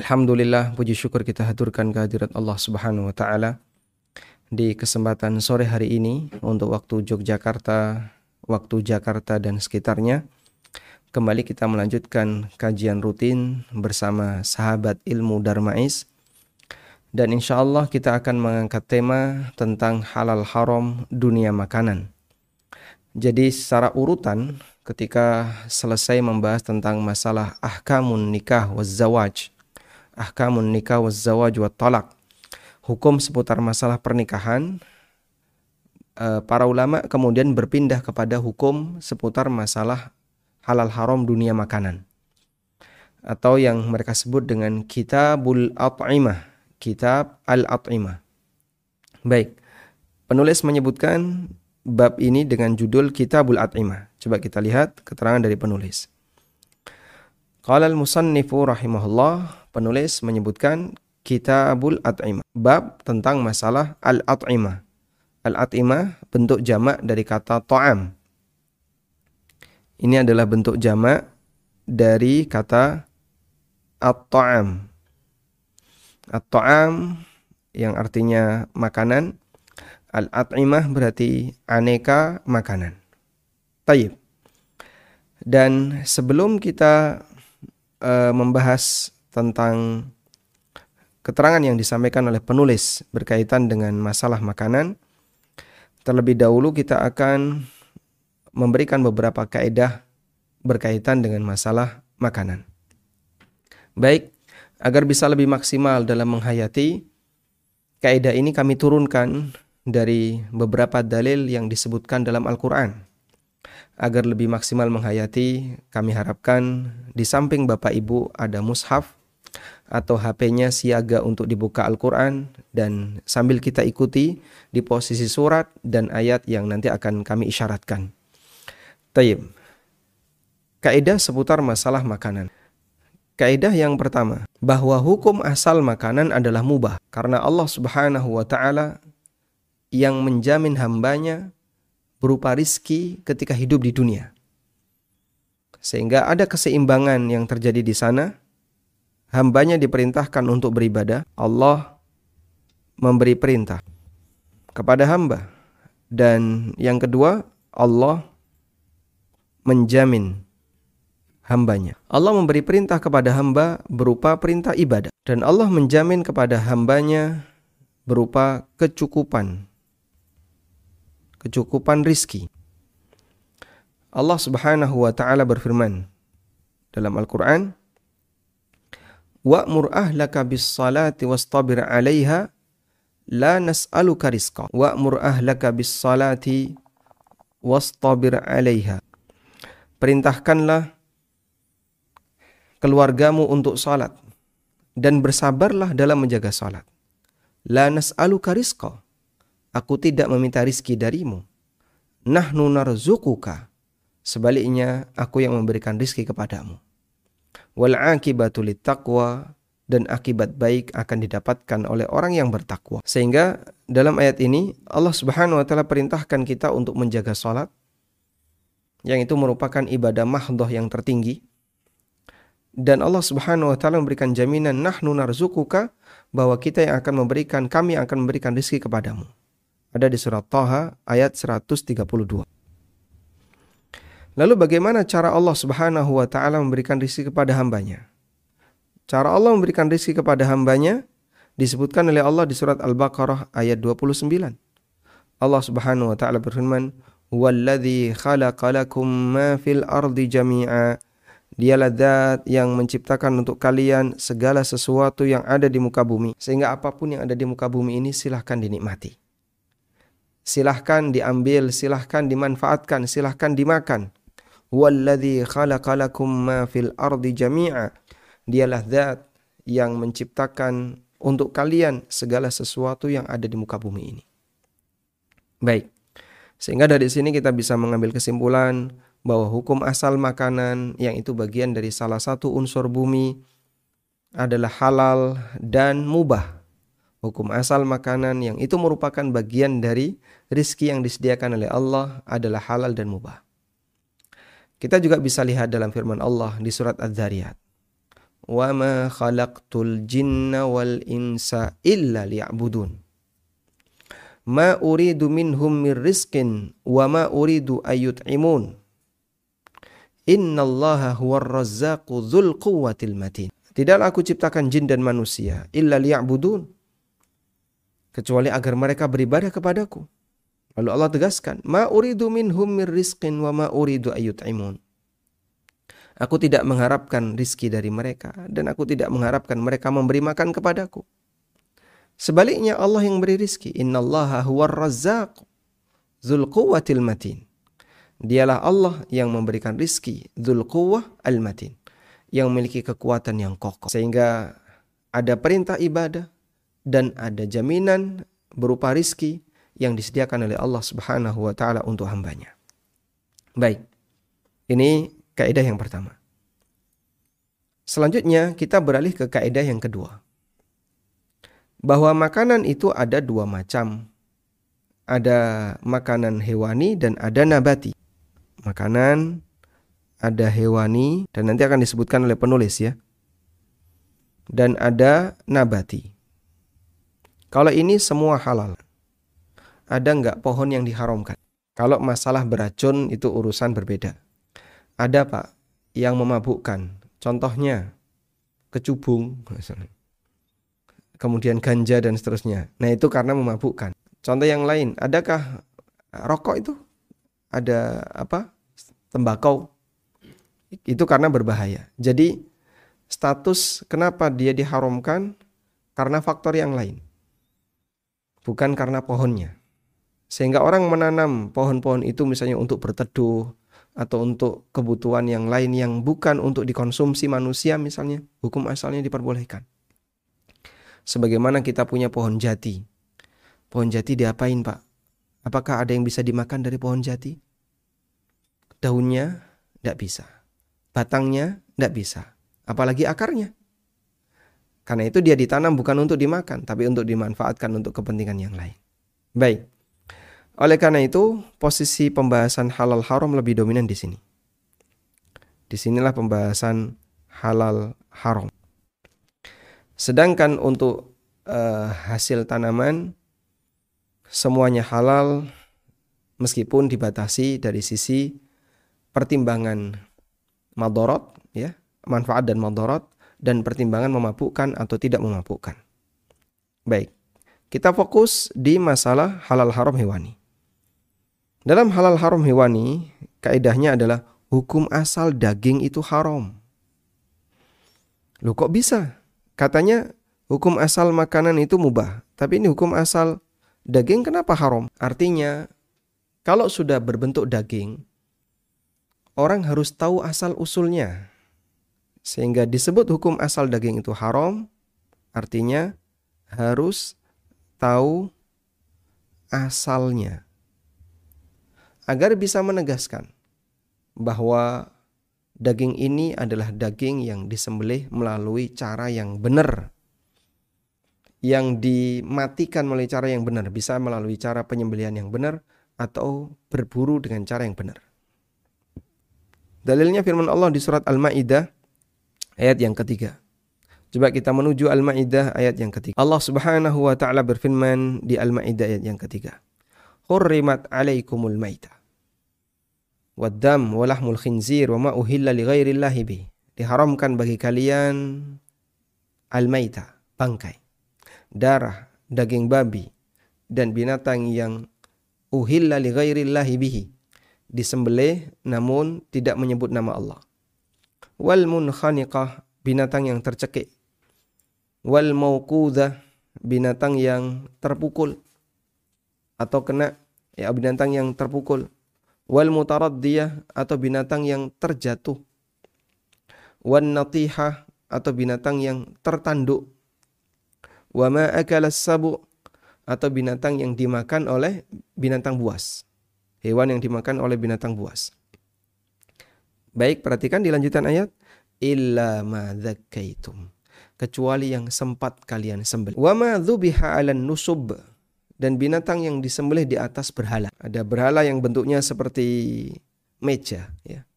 Alhamdulillah puji syukur kita haturkan kehadirat Allah Subhanahu wa taala di kesempatan sore hari ini untuk waktu Yogyakarta, waktu Jakarta dan sekitarnya. Kembali kita melanjutkan kajian rutin bersama sahabat ilmu Darmais. Dan insya Allah kita akan mengangkat tema tentang halal haram dunia makanan. Jadi secara urutan ketika selesai membahas tentang masalah ahkamun nikah wa zawaj ahkamun nikah wa zawaj wa talak. Hukum seputar masalah pernikahan eh, para ulama kemudian berpindah kepada hukum seputar masalah halal haram dunia makanan. Atau yang mereka sebut dengan kitabul at'imah kitab al-at'imah. Baik penulis menyebutkan bab ini dengan judul kitabul at'imah. Coba kita lihat keterangan dari penulis. Qala al-musannifu rahimahullah penulis menyebutkan Kitabul At'imah. Bab tentang masalah Al-At'imah. Al-At'imah bentuk jamak dari kata to'am. Ini adalah bentuk jamak dari kata at-ta'am. At-ta'am yang artinya makanan. Al-at'imah berarti aneka makanan. Tayyib. Dan sebelum kita uh, membahas tentang keterangan yang disampaikan oleh penulis berkaitan dengan masalah makanan. Terlebih dahulu kita akan memberikan beberapa kaidah berkaitan dengan masalah makanan. Baik, agar bisa lebih maksimal dalam menghayati kaidah ini kami turunkan dari beberapa dalil yang disebutkan dalam Al-Qur'an. Agar lebih maksimal menghayati, kami harapkan di samping Bapak Ibu ada mushaf atau HP-nya siaga untuk dibuka Al-Quran dan sambil kita ikuti di posisi surat dan ayat yang nanti akan kami isyaratkan. Tayyib. Kaidah seputar masalah makanan. Kaidah yang pertama, bahwa hukum asal makanan adalah mubah karena Allah Subhanahu wa taala yang menjamin hambanya berupa rizki ketika hidup di dunia. Sehingga ada keseimbangan yang terjadi di sana hambanya diperintahkan untuk beribadah, Allah memberi perintah kepada hamba. Dan yang kedua, Allah menjamin hambanya. Allah memberi perintah kepada hamba berupa perintah ibadah. Dan Allah menjamin kepada hambanya berupa kecukupan. Kecukupan rizki. Allah subhanahu wa ta'ala berfirman dalam Al-Quran, wa'mur ahlaka bis salati wastabir 'alaiha la nas'aluka rizqa wa'mur ahlaka bis salati wastabir 'alaiha. Perintahkanlah keluargamu untuk salat dan bersabarlah dalam menjaga salat. La nas'aluka rizqa aku tidak meminta rizki darimu. Nahnu narzukuka sebaliknya aku yang memberikan rizki kepadamu wal akibatu taqwa dan akibat baik akan didapatkan oleh orang yang bertakwa. Sehingga dalam ayat ini Allah Subhanahu wa taala perintahkan kita untuk menjaga salat yang itu merupakan ibadah mahdoh yang tertinggi. Dan Allah Subhanahu wa taala memberikan jaminan nahnu narzukuka bahwa kita yang akan memberikan kami akan memberikan rezeki kepadamu. Ada di surat Taha ayat 132. Lalu bagaimana cara Allah Subhanahu wa taala memberikan rezeki kepada hambanya? Cara Allah memberikan rezeki kepada hambanya disebutkan oleh Allah di surat Al-Baqarah ayat 29. Allah Subhanahu wa taala berfirman, "Huwallazi khalaqalakum ma fil ardi jami'a." Dialah zat yang menciptakan untuk kalian segala sesuatu yang ada di muka bumi. Sehingga apa pun yang ada di muka bumi ini silahkan dinikmati. Silahkan diambil, silahkan dimanfaatkan, silahkan dimakan. Ma fil ardi jami'a. Dialah zat yang menciptakan untuk kalian segala sesuatu yang ada di muka bumi ini. Baik. Sehingga dari sini kita bisa mengambil kesimpulan bahwa hukum asal makanan yang itu bagian dari salah satu unsur bumi adalah halal dan mubah. Hukum asal makanan yang itu merupakan bagian dari rizki yang disediakan oleh Allah adalah halal dan mubah. Kita juga bisa lihat dalam firman Allah di surat Az-Zariyat. Wa ma khalaqtul jinna wal insa illa liya'budun. Ma uridu minhum min rizqin wa ma uridu ayyut'imun. Innallaha huwar razzaqu dzul quwwatil matin. Tidaklah aku ciptakan jin dan manusia illa liya'budun. Kecuali agar mereka beribadah kepadaku. Lalu Allah tegaskan, "Ma uridu minhum mir rizqin wa ma uridu ayyut'imun." Aku tidak mengharapkan rizki dari mereka dan aku tidak mengharapkan mereka memberi makan kepadaku. Sebaliknya Allah yang beri rizki. Innallaha huwar razzaq dzul quwwatil matin. Dialah Allah yang memberikan rizki dzul quwwah al matin. Yang memiliki kekuatan yang kokoh. Sehingga ada perintah ibadah dan ada jaminan berupa rizki yang disediakan oleh Allah Subhanahu wa taala untuk hambanya. Baik. Ini kaidah yang pertama. Selanjutnya kita beralih ke kaidah yang kedua. Bahwa makanan itu ada dua macam. Ada makanan hewani dan ada nabati. Makanan ada hewani dan nanti akan disebutkan oleh penulis ya. Dan ada nabati. Kalau ini semua halal ada nggak pohon yang diharamkan? Kalau masalah beracun itu urusan berbeda. Ada pak yang memabukkan. Contohnya kecubung, kemudian ganja dan seterusnya. Nah itu karena memabukkan. Contoh yang lain, adakah rokok itu ada apa tembakau? Itu karena berbahaya. Jadi status kenapa dia diharamkan karena faktor yang lain, bukan karena pohonnya. Sehingga orang menanam pohon-pohon itu misalnya untuk berteduh atau untuk kebutuhan yang lain yang bukan untuk dikonsumsi manusia misalnya, hukum asalnya diperbolehkan. Sebagaimana kita punya pohon jati. Pohon jati diapain pak? Apakah ada yang bisa dimakan dari pohon jati? Daunnya tidak bisa. Batangnya tidak bisa. Apalagi akarnya. Karena itu dia ditanam bukan untuk dimakan, tapi untuk dimanfaatkan untuk kepentingan yang lain. Baik. Oleh karena itu, posisi pembahasan halal haram lebih dominan di sini. Di sinilah pembahasan halal haram. Sedangkan untuk uh, hasil tanaman semuanya halal meskipun dibatasi dari sisi pertimbangan madorot ya manfaat dan madorot dan pertimbangan memabukkan atau tidak memabukkan. Baik, kita fokus di masalah halal haram hewani. Dalam halal haram hewani, kaidahnya adalah hukum asal daging itu haram. Loh kok bisa? Katanya hukum asal makanan itu mubah, tapi ini hukum asal daging kenapa haram? Artinya kalau sudah berbentuk daging, orang harus tahu asal usulnya. Sehingga disebut hukum asal daging itu haram, artinya harus tahu asalnya agar bisa menegaskan bahwa daging ini adalah daging yang disembelih melalui cara yang benar. Yang dimatikan melalui cara yang benar, bisa melalui cara penyembelihan yang benar atau berburu dengan cara yang benar. Dalilnya firman Allah di surat Al-Maidah ayat yang ketiga. Coba kita menuju Al-Maidah ayat yang ketiga. Allah Subhanahu wa taala berfirman di Al-Maidah ayat yang ketiga. Hurrimat alaikumul maitah waddam walahmul khinzir wa ma uhilla li ghairillahi bih. Diharamkan bagi kalian al-maita, bangkai, darah, daging babi dan binatang yang uhilla li ghairillahi bihi. Disembelih namun tidak menyebut nama Allah. Wal munkhaniqah, binatang yang tercekik. Wal mauqudah, binatang yang terpukul atau kena ya binatang yang terpukul wal mutaraddiyah atau binatang yang terjatuh wan natihah atau binatang yang tertanduk Wa ma akala sabu atau binatang yang dimakan oleh binatang buas. Hewan yang dimakan oleh binatang buas. Baik, perhatikan di lanjutan ayat. Illa ma Kecuali yang sempat kalian sembelih. Wa ma dhubiha nusub. Dan binatang yang disembelih di atas berhala. Ada berhala yang bentuknya seperti meja. ya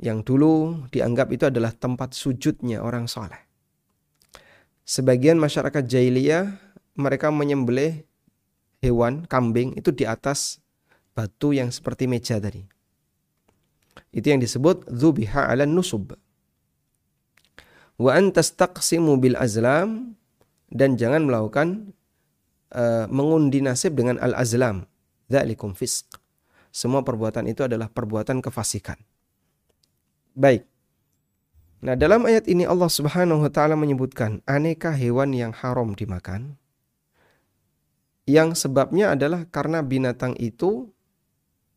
Yang dulu dianggap itu adalah tempat sujudnya orang soleh. Sebagian masyarakat jahiliyah mereka menyembelih hewan, kambing itu di atas batu yang seperti meja tadi. Itu yang disebut zubiha ala nusub. Wa antastaqsimu bil azlam dan jangan melakukan uh, mengundi nasib dengan al azlam. Dzalikum fisq. Semua perbuatan itu adalah perbuatan kefasikan. Baik. Nah, dalam ayat ini Allah Subhanahu wa taala menyebutkan aneka hewan yang haram dimakan. Yang sebabnya adalah karena binatang itu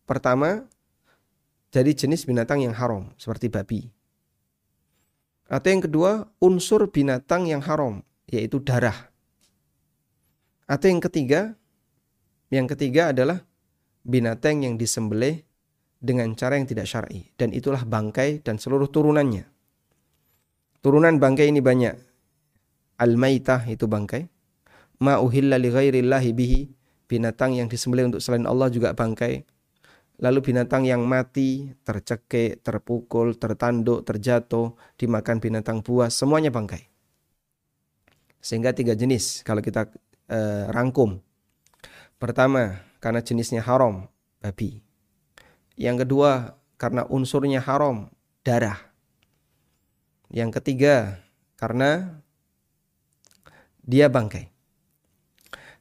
pertama jadi jenis binatang yang haram seperti babi. Atau yang kedua, unsur binatang yang haram yaitu darah. Atau yang ketiga, yang ketiga adalah binatang yang disembelih dengan cara yang tidak syar'i dan itulah bangkai dan seluruh turunannya. Turunan bangkai ini banyak. Al-maitah itu bangkai. Ma uhilla li ghairillahi bihi binatang yang disembelih untuk selain Allah juga bangkai. Lalu binatang yang mati, tercekik, terpukul, tertanduk, terjatuh, dimakan binatang buas, semuanya bangkai. Sehingga tiga jenis kalau kita eh, rangkum. Pertama, karena jenisnya haram, babi. Yang kedua, karena unsurnya haram, darah. Yang ketiga, karena dia bangkai.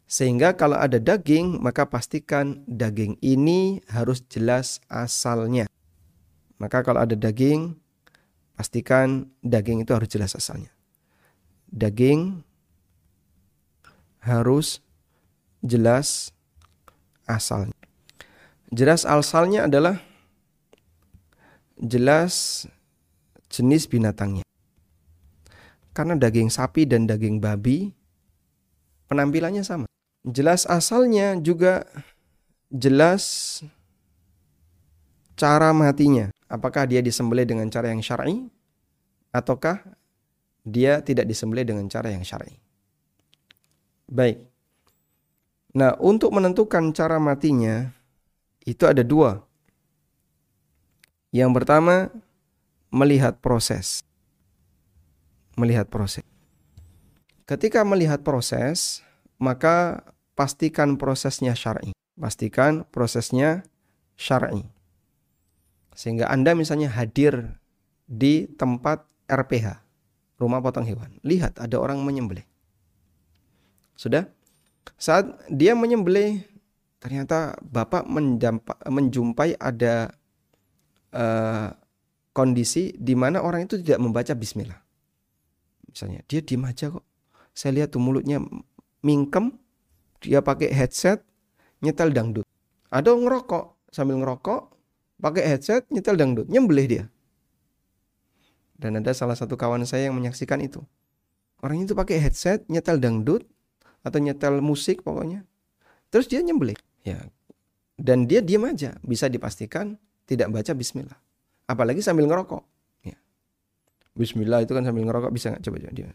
Sehingga kalau ada daging, maka pastikan daging ini harus jelas asalnya. Maka kalau ada daging, pastikan daging itu harus jelas asalnya. Daging harus jelas asalnya. Jelas asalnya adalah jelas jenis binatangnya. Karena daging sapi dan daging babi penampilannya sama. Jelas asalnya juga jelas cara matinya. Apakah dia disembelih dengan cara yang syar'i ataukah dia tidak disembelih dengan cara yang syar'i. Baik. Nah, untuk menentukan cara matinya itu ada dua. Yang pertama melihat proses. Melihat proses. Ketika melihat proses, maka pastikan prosesnya syar'i. Pastikan prosesnya syar'i. Sehingga Anda misalnya hadir di tempat RPH, rumah potong hewan. Lihat ada orang menyembelih. Sudah? Saat dia menyembelih, ternyata Bapak menjumpai ada uh, kondisi di mana orang itu tidak membaca bismillah. Misalnya, dia diem aja kok. Saya lihat tuh mulutnya mingkem, dia pakai headset nyetel dangdut. Ada ngerokok sambil ngerokok pakai headset nyetel dangdut, nyembelih dia. Dan ada salah satu kawan saya yang menyaksikan itu. Orang itu pakai headset nyetel dangdut atau nyetel musik pokoknya. Terus dia nyembelih. Ya. Dan dia diam aja, bisa dipastikan tidak baca bismillah. Apalagi sambil ngerokok. Ya. Bismillah itu kan sambil ngerokok bisa nggak coba coba dia.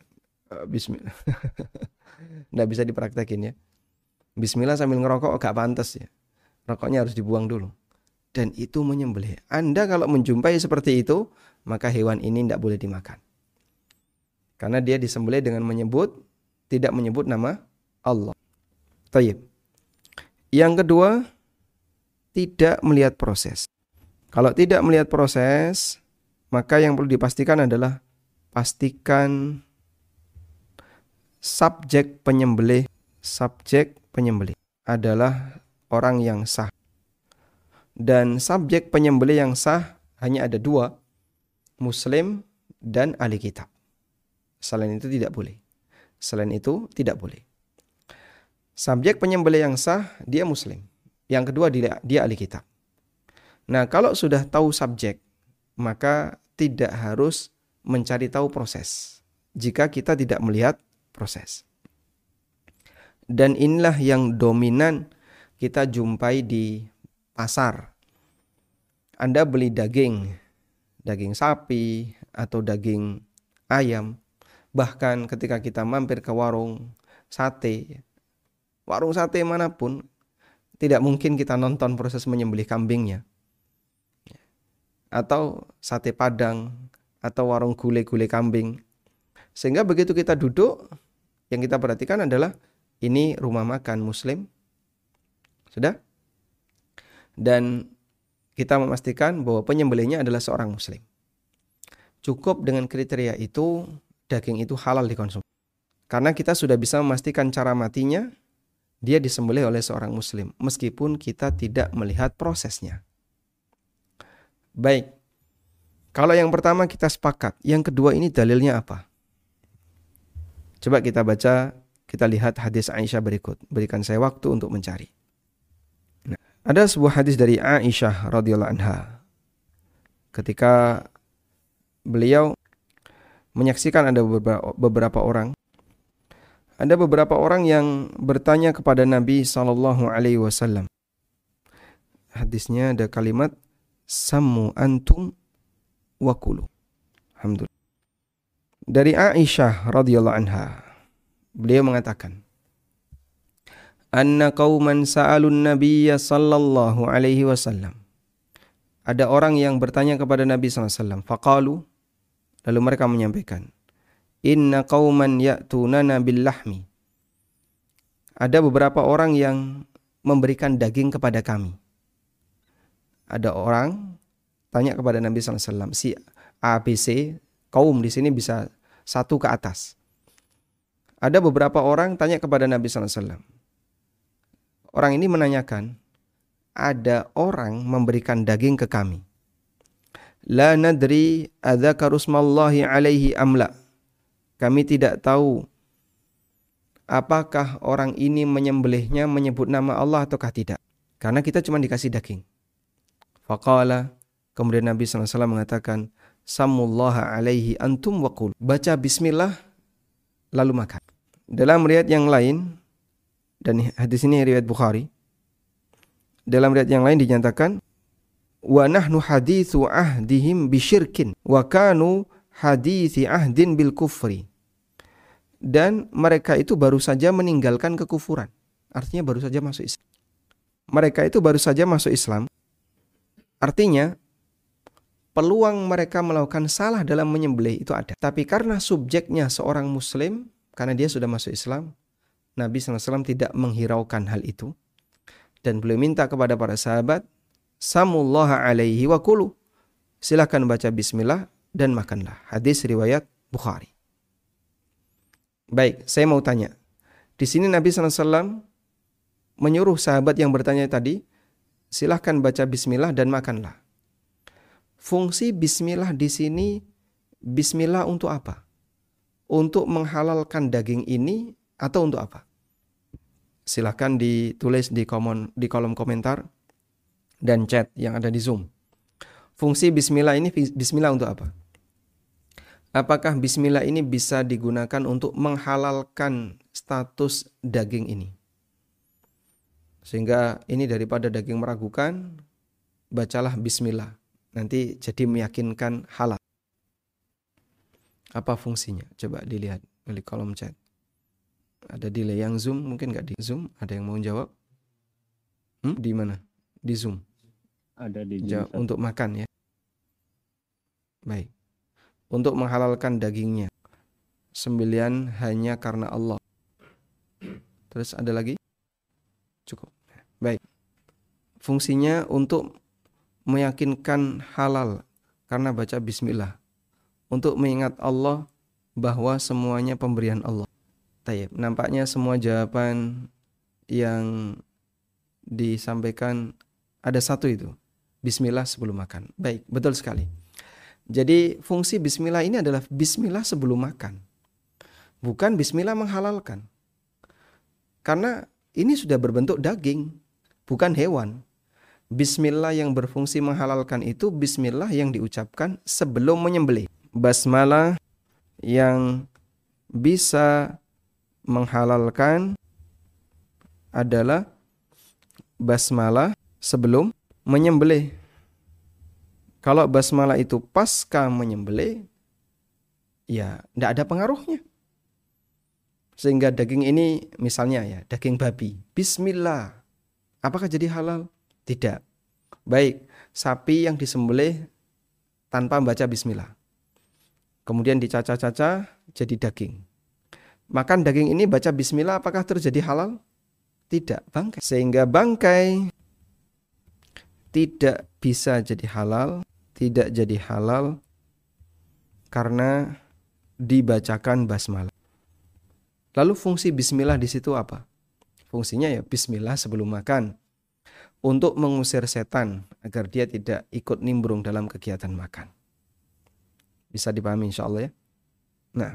Uh, bismillah. Nggak bisa dipraktekin ya. Bismillah sambil ngerokok gak pantas ya. Rokoknya harus dibuang dulu. Dan itu menyembelih. Anda kalau menjumpai seperti itu, maka hewan ini tidak boleh dimakan. Karena dia disembelih dengan menyebut, tidak menyebut nama Allah. Tayyib. Yang kedua, tidak melihat proses. Kalau tidak melihat proses, maka yang perlu dipastikan adalah pastikan subjek penyembelih subjek penyembelih adalah orang yang sah. Dan subjek penyembelih yang sah hanya ada dua, muslim dan ahli kitab. Selain itu tidak boleh. Selain itu tidak boleh. Subjek penyembelih yang sah dia muslim. Yang kedua dia, dia ahli kitab. Nah, kalau sudah tahu subjek, maka tidak harus mencari tahu proses. Jika kita tidak melihat proses. Dan inilah yang dominan kita jumpai di pasar. Anda beli daging, daging sapi atau daging ayam. Bahkan ketika kita mampir ke warung sate, warung sate mana pun, tidak mungkin kita nonton proses menyembelih kambingnya. Atau sate padang, atau warung gule-gule kambing. Sehingga begitu kita duduk, yang kita perhatikan adalah ini rumah makan muslim. Sudah? Dan kita memastikan bahwa penyembelihnya adalah seorang muslim. Cukup dengan kriteria itu, daging itu halal dikonsumsi. Karena kita sudah bisa memastikan cara matinya, dia disembelih oleh seorang muslim. Meskipun kita tidak melihat prosesnya. Baik, kalau yang pertama kita sepakat, yang kedua ini dalilnya apa? Coba kita baca, kita lihat hadis Aisyah berikut. Berikan saya waktu untuk mencari. Nah, ada sebuah hadis dari Aisyah radhiyallahu anha. Ketika beliau menyaksikan ada beberapa, beberapa orang ada beberapa orang yang bertanya kepada Nabi Shallallahu Alaihi Wasallam. Hadisnya ada kalimat samu antum wakulu. Alhamdulillah. Dari Aisyah radhiyallahu anha, beliau mengatakan, "Anna qauman sa'alun nabiyya sallallahu alaihi wasallam." Ada orang yang bertanya kepada Nabi SAW. Faqalu, lalu mereka menyampaikan, Inna qauman ya'tunana bil lahmi. Ada beberapa orang yang memberikan daging kepada kami. Ada orang tanya kepada Nabi SAW si ABC kaum di sini bisa satu ke atas. Ada beberapa orang tanya kepada Nabi SAW. Orang ini menanyakan, ada orang memberikan daging ke kami. La nadri adzakarusmallahi alaihi amla. Kami tidak tahu apakah orang ini menyembelihnya menyebut nama Allah ataukah tidak. Karena kita cuma dikasih daging. Faqala Kemudian Nabi SAW mengatakan, Samullaha alaihi antum wakul. Baca bismillah, lalu makan. Dalam riwayat yang lain, dan hadis ini riwayat Bukhari, dalam riwayat yang lain dinyatakan, wa nahnu hadithu ahdihim bisyirkin wa kanu hadithi ahdin bil kufri. Dan mereka itu baru saja meninggalkan kekufuran. Artinya baru saja masuk Islam. Mereka itu baru saja masuk Islam. Artinya peluang mereka melakukan salah dalam menyembelih itu ada. Tapi karena subjeknya seorang muslim, karena dia sudah masuk Islam, Nabi SAW tidak menghiraukan hal itu. Dan beliau minta kepada para sahabat, Samullaha alaihi wa kulu. Silahkan baca bismillah dan makanlah. Hadis riwayat Bukhari. Baik, saya mau tanya. Di sini Nabi SAW menyuruh sahabat yang bertanya tadi, silahkan baca bismillah dan makanlah. Fungsi bismillah di sini bismillah untuk apa? Untuk menghalalkan daging ini atau untuk apa? Silahkan ditulis di kolom, di kolom komentar dan chat yang ada di Zoom. Fungsi bismillah ini bismillah untuk apa? Apakah bismillah ini bisa digunakan untuk menghalalkan status daging ini? Sehingga ini daripada daging meragukan, bacalah bismillah nanti jadi meyakinkan halal. Apa fungsinya? Coba dilihat di kolom chat. Ada delay yang Zoom, mungkin nggak di Zoom? Ada yang mau jawab? Hmm? Di mana? Di Zoom. Ada di Zoom. untuk makan ya. Baik. Untuk menghalalkan dagingnya. Sembilan hanya karena Allah. Terus ada lagi? Cukup. Baik. Fungsinya untuk meyakinkan halal karena baca bismillah. Untuk mengingat Allah bahwa semuanya pemberian Allah. Tayyip. Nampaknya semua jawaban yang disampaikan ada satu itu. Bismillah sebelum makan. Baik, betul sekali. Jadi fungsi bismillah ini adalah bismillah sebelum makan. Bukan bismillah menghalalkan. Karena ini sudah berbentuk daging, bukan hewan. Bismillah yang berfungsi menghalalkan itu bismillah yang diucapkan sebelum menyembelih. Basmalah yang bisa menghalalkan adalah basmalah sebelum menyembelih. Kalau basmalah itu pasca menyembelih, ya tidak ada pengaruhnya. Sehingga daging ini misalnya ya, daging babi. Bismillah. Apakah jadi halal? Tidak. Baik, sapi yang disembelih tanpa membaca bismillah. Kemudian dicaca-caca jadi daging. Makan daging ini baca bismillah apakah terjadi halal? Tidak, bangkai. Sehingga bangkai tidak bisa jadi halal, tidak jadi halal karena dibacakan basmalah. Lalu fungsi bismillah di situ apa? Fungsinya ya bismillah sebelum makan untuk mengusir setan agar dia tidak ikut nimbrung dalam kegiatan makan. Bisa dipahami insya Allah ya. Nah,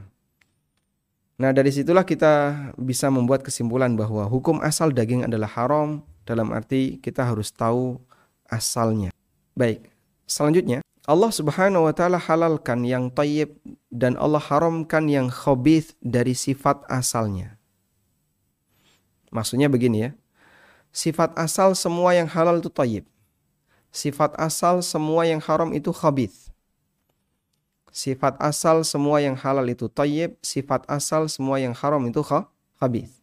nah dari situlah kita bisa membuat kesimpulan bahwa hukum asal daging adalah haram dalam arti kita harus tahu asalnya. Baik, selanjutnya Allah Subhanahu wa taala halalkan yang tayyib dan Allah haramkan yang khabith dari sifat asalnya. Maksudnya begini ya. Sifat asal semua yang halal itu tayyib. Sifat asal semua yang haram itu khabith. Sifat asal semua yang halal itu tayyib, sifat asal semua yang haram itu khabith.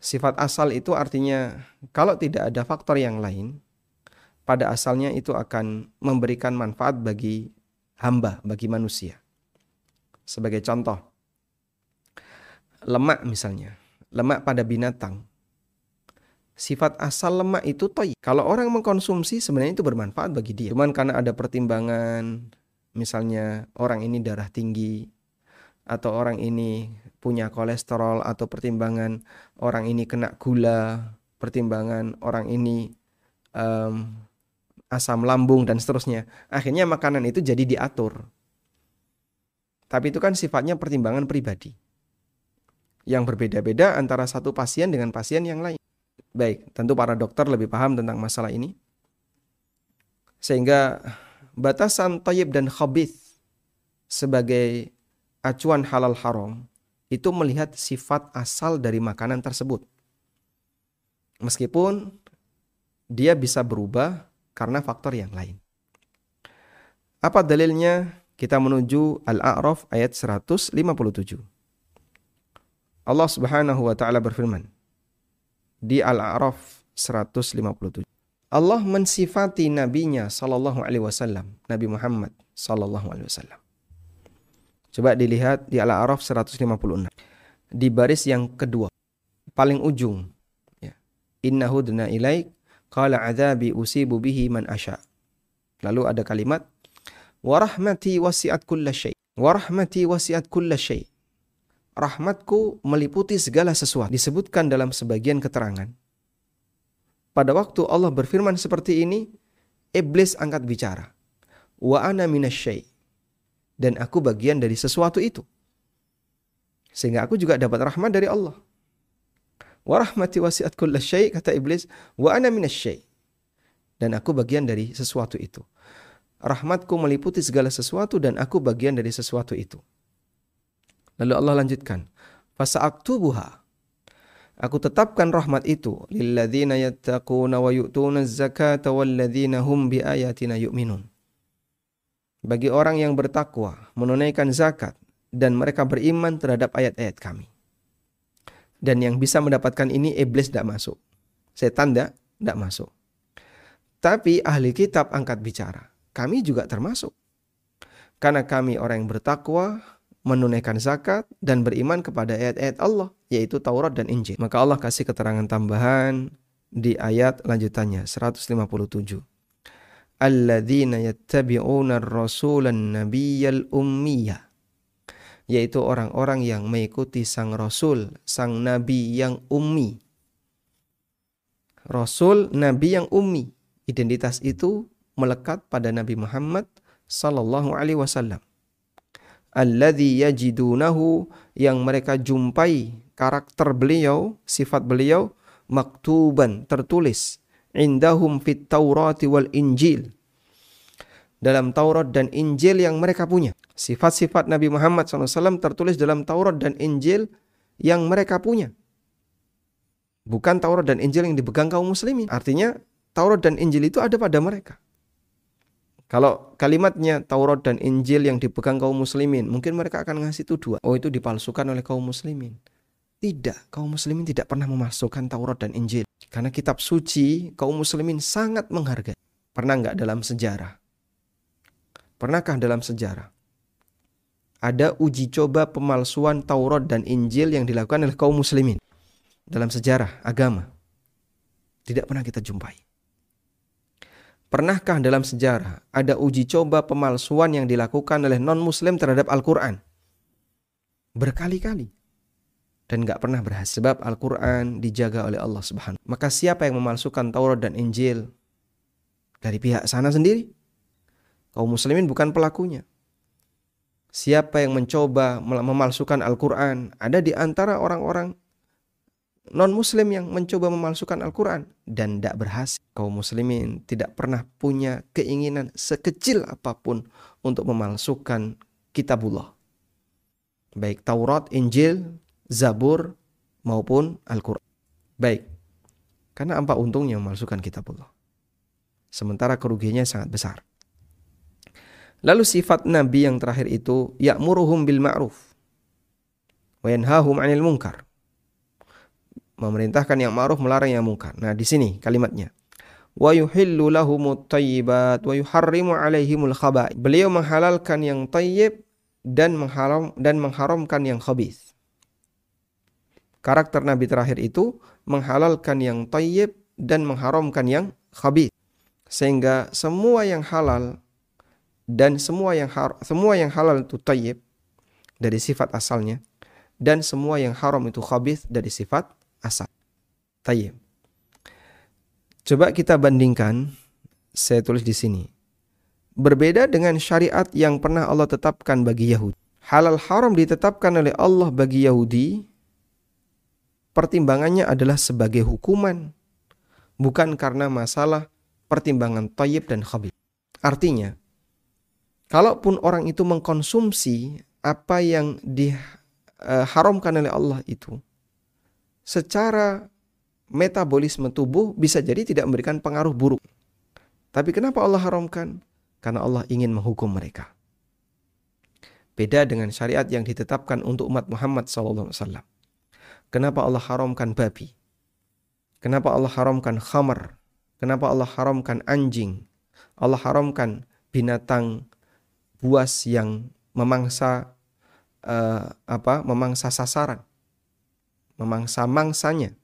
Sifat asal itu artinya kalau tidak ada faktor yang lain, pada asalnya itu akan memberikan manfaat bagi hamba, bagi manusia. Sebagai contoh, lemak misalnya, lemak pada binatang. Sifat asal lemak itu toy. Kalau orang mengkonsumsi sebenarnya itu bermanfaat bagi dia. Cuman karena ada pertimbangan, misalnya orang ini darah tinggi, atau orang ini punya kolesterol, atau pertimbangan orang ini kena gula, pertimbangan orang ini um, asam lambung dan seterusnya. Akhirnya makanan itu jadi diatur. Tapi itu kan sifatnya pertimbangan pribadi. Yang berbeda-beda antara satu pasien dengan pasien yang lain. Baik, tentu para dokter lebih paham tentang masalah ini. Sehingga batasan tayyib dan khabith sebagai acuan halal haram itu melihat sifat asal dari makanan tersebut. Meskipun dia bisa berubah karena faktor yang lain. Apa dalilnya? Kita menuju Al-A'raf ayat 157. Allah Subhanahu wa taala berfirman di Al-A'raf 157. Allah mensifati nabinya sallallahu alaihi wasallam, Nabi Muhammad sallallahu alaihi wasallam. Coba dilihat di Al-A'raf 156. Di baris yang kedua, paling ujung ya. Innahu duna ilaik Qala adzabi usibu bihi man asya. Lalu ada kalimat wa wasi'at kulla syai. Wa rahmati wasi'at kulla syai. Rahmatku meliputi segala sesuatu. Disebutkan dalam sebagian keterangan. Pada waktu Allah berfirman seperti ini, iblis angkat bicara. Wa ana minasyai. Dan aku bagian dari sesuatu itu. Sehingga aku juga dapat rahmat dari Allah. Wa rahmati wasi'at kulla kata iblis, wa ana syai'. Dan aku bagian dari sesuatu itu. Rahmatku meliputi segala sesuatu dan aku bagian dari sesuatu itu. Lalu Allah lanjutkan, fasa'aktubuha. Aku tetapkan rahmat itu lilladzina yattaquna wa yu'tuna zakata walladzina hum biayatina yu'minun. Bagi orang yang bertakwa, menunaikan zakat dan mereka beriman terhadap ayat-ayat kami. Dan yang bisa mendapatkan ini iblis tidak masuk. Setan tidak, masuk. Tapi ahli kitab angkat bicara. Kami juga termasuk. Karena kami orang yang bertakwa, menunaikan zakat, dan beriman kepada ayat-ayat Allah, yaitu Taurat dan Injil. Maka Allah kasih keterangan tambahan di ayat lanjutannya, 157. Alladzina yattabi'una rasulan nabiyyal ummiyah yaitu orang-orang yang mengikuti sang rasul, sang nabi yang ummi. Rasul nabi yang ummi. Identitas itu melekat pada Nabi Muhammad sallallahu alaihi wasallam. Alladzi yajidunahu yang mereka jumpai karakter beliau, sifat beliau maktuban tertulis indahum fit Taurati wal Injil dalam Taurat dan Injil yang mereka punya. Sifat-sifat Nabi Muhammad SAW tertulis dalam Taurat dan Injil yang mereka punya. Bukan Taurat dan Injil yang dipegang kaum muslimin. Artinya Taurat dan Injil itu ada pada mereka. Kalau kalimatnya Taurat dan Injil yang dipegang kaum muslimin, mungkin mereka akan ngasih tuduhan. Oh itu dipalsukan oleh kaum muslimin. Tidak, kaum muslimin tidak pernah memasukkan Taurat dan Injil. Karena kitab suci kaum muslimin sangat menghargai. Pernah nggak dalam sejarah? Pernahkah dalam sejarah? Ada uji coba pemalsuan Taurat dan Injil yang dilakukan oleh kaum muslimin dalam sejarah agama. Tidak pernah kita jumpai. Pernahkah dalam sejarah ada uji coba pemalsuan yang dilakukan oleh non-muslim terhadap Al-Quran? Berkali-kali. Dan gak pernah berhasil. Sebab Al-Quran dijaga oleh Allah Subhanahu. Maka siapa yang memalsukan Taurat dan Injil? Dari pihak sana sendiri. Kaum muslimin bukan pelakunya. Siapa yang mencoba memalsukan Al-Quran? Ada di antara orang-orang non-muslim yang mencoba memalsukan Al-Quran dan tidak berhasil. Kaum muslimin tidak pernah punya keinginan sekecil apa pun untuk memalsukan kitabullah. Baik Taurat, Injil, Zabur maupun Al-Quran. Baik, karena apa untungnya memalsukan kitabullah. Sementara kerugiannya sangat besar. Lalu sifat Nabi yang terakhir itu ya'muruhum bil ma'ruf wa yanhahum 'anil munkar memerintahkan yang ma'ruf melarang yang mungkar. Nah, di sini kalimatnya. Wa yuhillu lahumut thayyibat wa yuharrimu alaihimul khaba'ith. Beliau menghalalkan yang tayyib dan mengharam dan mengharamkan yang khabith. Karakter Nabi terakhir itu menghalalkan yang tayyib dan mengharamkan yang khabith. Sehingga semua yang halal dan semua yang har semua yang halal itu tayyib dari sifat asalnya dan semua yang haram itu khabith dari sifat asal. Tayyib. Coba kita bandingkan, saya tulis di sini. Berbeda dengan syariat yang pernah Allah tetapkan bagi Yahudi. Halal haram ditetapkan oleh Allah bagi Yahudi, pertimbangannya adalah sebagai hukuman, bukan karena masalah pertimbangan tayyib dan khabib. Artinya, kalaupun orang itu mengkonsumsi apa yang diharamkan oleh Allah itu, secara metabolisme tubuh bisa jadi tidak memberikan pengaruh buruk. Tapi kenapa Allah haramkan? Karena Allah ingin menghukum mereka. Beda dengan syariat yang ditetapkan untuk umat Muhammad SAW. Kenapa Allah haramkan babi? Kenapa Allah haramkan khamar? Kenapa Allah haramkan anjing? Allah haramkan binatang buas yang memangsa uh, apa? Memangsa sasaran memangsa-mangsanya.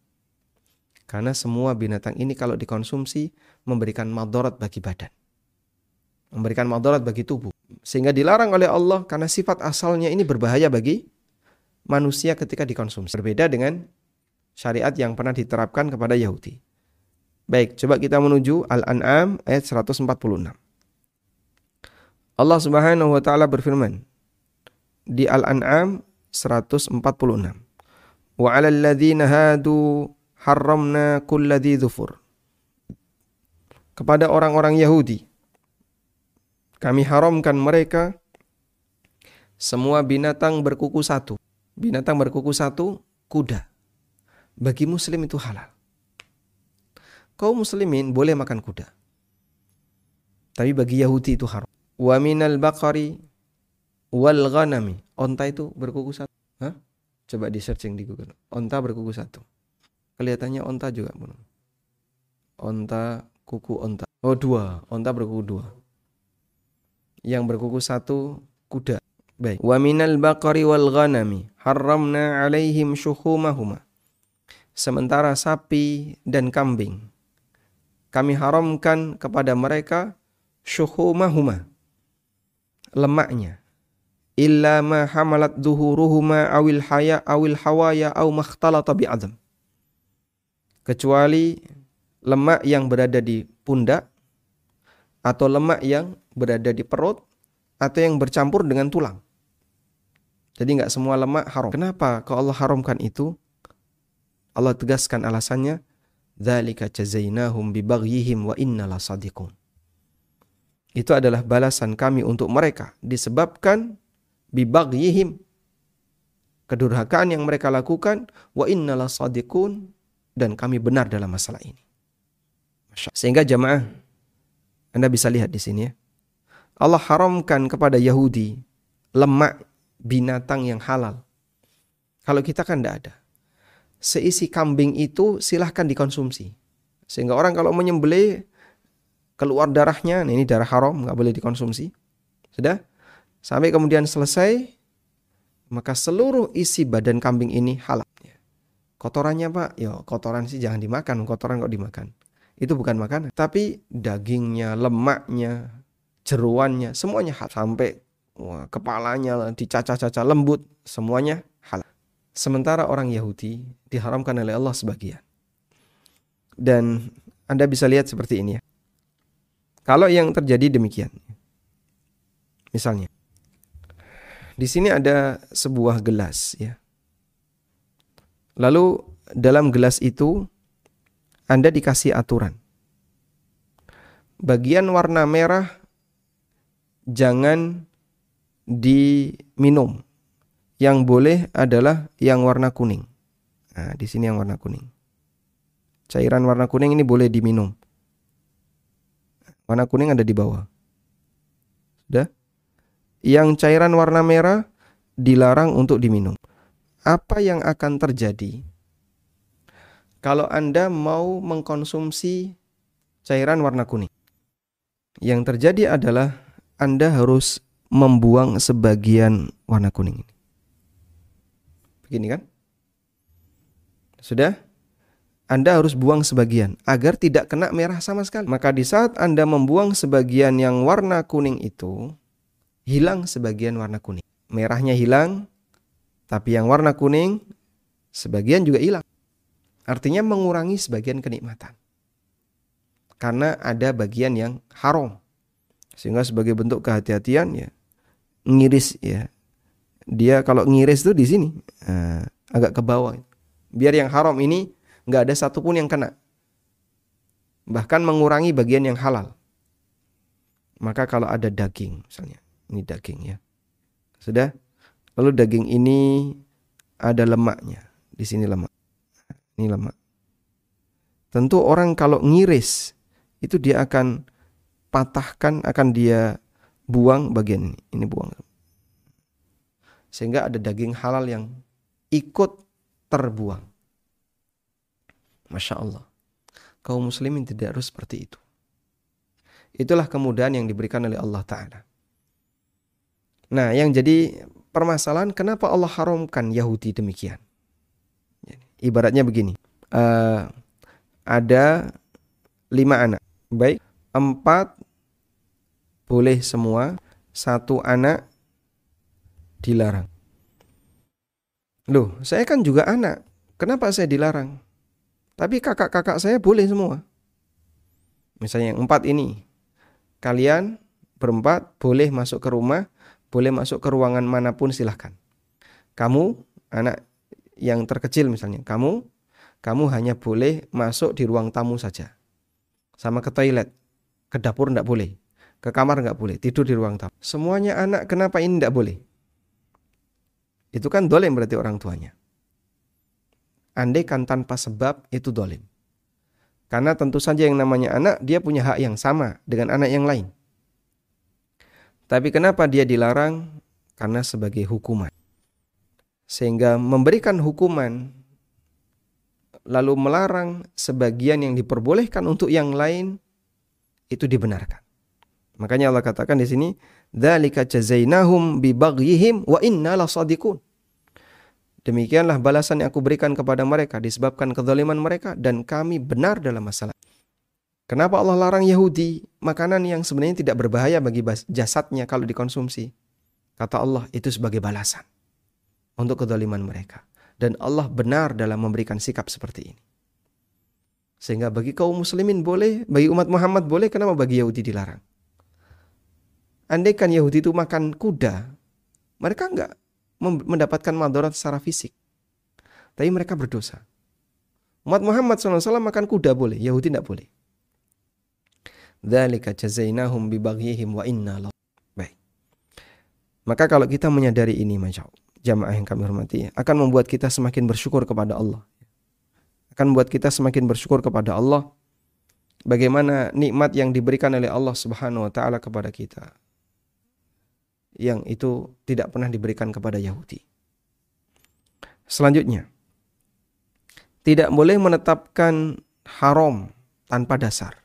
Karena semua binatang ini kalau dikonsumsi memberikan madarat bagi badan. Memberikan madarat bagi tubuh. Sehingga dilarang oleh Allah karena sifat asalnya ini berbahaya bagi manusia ketika dikonsumsi. Berbeda dengan syariat yang pernah diterapkan kepada Yahudi. Baik, coba kita menuju Al-An'am ayat 146. Allah Subhanahu wa taala berfirman di Al-An'am 146 wa 'alal ladzina hadu harramna kulladzi dzufur kepada orang-orang Yahudi kami haramkan mereka semua binatang berkuku satu. Binatang berkuku satu kuda. Bagi muslim itu halal. Kaum muslimin boleh makan kuda. Tapi bagi Yahudi itu haram wa minal baqari wal ghanami onta itu berkuku satu Hah? Coba di searching di Google. Onta berkuku satu. Kelihatannya onta juga. Bro. Onta, kuku onta. Oh dua. Onta berkuku dua. Yang berkuku satu kuda. Baik. Wa minal baqari wal ghanami harramna alaihim syuhumahuma. Sementara sapi dan kambing kami haramkan kepada mereka syuhumahuma lemaknya illa ma hamalat duhuruhuma awil haya awil hawaya aw makhtalata bi'adam. Kecuali lemak yang berada di pundak atau lemak yang berada di perut atau yang bercampur dengan tulang. Jadi nggak semua lemak haram. Kenapa kalau Allah haramkan itu? Allah tegaskan alasannya, "Dzalika jazainahum bibaghyihim wa inna lasadiqun." Itu adalah balasan kami untuk mereka disebabkan bibagyihim kedurhakaan yang mereka lakukan wa innala sadiqun dan kami benar dalam masalah ini. Sehingga jamaah Anda bisa lihat di sini ya. Allah haramkan kepada Yahudi lemak binatang yang halal. Kalau kita kan tidak ada. Seisi kambing itu silahkan dikonsumsi. Sehingga orang kalau menyembelih keluar darahnya, nah ini darah haram, nggak boleh dikonsumsi. Sudah? Sampai kemudian selesai, maka seluruh isi badan kambing ini halal. Kotorannya pak, ya kotoran sih jangan dimakan, kotoran kok dimakan. Itu bukan makanan. Tapi dagingnya, lemaknya, jeruannya, semuanya halal. Sampai wah, kepalanya dicacah-cacah lembut, semuanya halal. Sementara orang Yahudi diharamkan oleh Allah sebagian. Dan Anda bisa lihat seperti ini ya. Kalau yang terjadi demikian. Misalnya. Di sini ada sebuah gelas ya. Lalu dalam gelas itu Anda dikasih aturan. Bagian warna merah jangan diminum. Yang boleh adalah yang warna kuning. Nah, di sini yang warna kuning. Cairan warna kuning ini boleh diminum. Warna kuning ada di bawah. Sudah? Yang cairan warna merah dilarang untuk diminum. Apa yang akan terjadi kalau Anda mau mengkonsumsi cairan warna kuning? Yang terjadi adalah Anda harus membuang sebagian warna kuning ini. Begini kan? Sudah? Anda harus buang sebagian agar tidak kena merah sama sekali. Maka di saat Anda membuang sebagian yang warna kuning itu, hilang sebagian warna kuning. Merahnya hilang, tapi yang warna kuning sebagian juga hilang. Artinya mengurangi sebagian kenikmatan. Karena ada bagian yang haram. Sehingga sebagai bentuk kehati-hatian ya ngiris ya. Dia kalau ngiris tuh di sini uh, agak ke bawah. Biar yang haram ini nggak ada satupun yang kena. Bahkan mengurangi bagian yang halal. Maka kalau ada daging misalnya, ini daging ya. Sudah? Lalu daging ini ada lemaknya. Di sini lemak. Ini lemak. Tentu orang kalau ngiris itu dia akan patahkan, akan dia buang bagian ini. Ini buang. Sehingga ada daging halal yang ikut terbuang. Masya Allah. Kaum muslimin tidak harus seperti itu. Itulah kemudahan yang diberikan oleh Allah Ta'ala. Nah yang jadi permasalahan kenapa Allah haramkan Yahudi demikian. Ibaratnya begini. Uh, ada lima anak. Baik. Empat boleh semua, satu anak dilarang. Loh, saya kan juga anak. Kenapa saya dilarang? Tapi kakak-kakak saya boleh semua. Misalnya yang empat ini. Kalian berempat boleh masuk ke rumah, boleh masuk ke ruangan mana pun silahkan. Kamu, anak yang terkecil misalnya, kamu, kamu hanya boleh masuk di ruang tamu saja. Sama ke toilet, ke dapur tidak boleh. Ke kamar nggak boleh, tidur di ruang tamu. Semuanya anak, kenapa ini nggak boleh? Itu kan dolim berarti orang tuanya. Andai kan tanpa sebab itu dolim. Karena tentu saja yang namanya anak, dia punya hak yang sama dengan anak yang lain. Tapi kenapa dia dilarang? Karena sebagai hukuman. Sehingga memberikan hukuman lalu melarang sebagian yang diperbolehkan untuk yang lain itu dibenarkan. Makanya Allah katakan di sini, "Dzalika jazainahum bi baghyihim wa inna lasadiqun." Demikianlah balasan yang aku berikan kepada mereka disebabkan kezaliman mereka dan kami benar dalam masalah. Kenapa Allah larang Yahudi makanan yang sebenarnya tidak berbahaya bagi jasadnya kalau dikonsumsi? Kata Allah itu sebagai balasan untuk kezaliman mereka. Dan Allah benar dalam memberikan sikap seperti ini. Sehingga bagi kaum muslimin boleh, bagi umat Muhammad boleh, kenapa bagi Yahudi dilarang? Andaikan Yahudi itu makan kuda, mereka enggak mendapatkan madarat secara fisik. Tapi mereka berdosa. Umat Muhammad SAW makan kuda boleh, Yahudi tidak boleh. Jazainahum wa inna Baik. Maka kalau kita menyadari ini, Masya jamaah yang kami hormati, akan membuat kita semakin bersyukur kepada Allah. akan membuat kita semakin bersyukur kepada Allah bagaimana nikmat yang diberikan oleh Allah Subhanahu wa taala kepada kita yang itu tidak pernah diberikan kepada Yahudi. Selanjutnya, tidak boleh menetapkan haram tanpa dasar.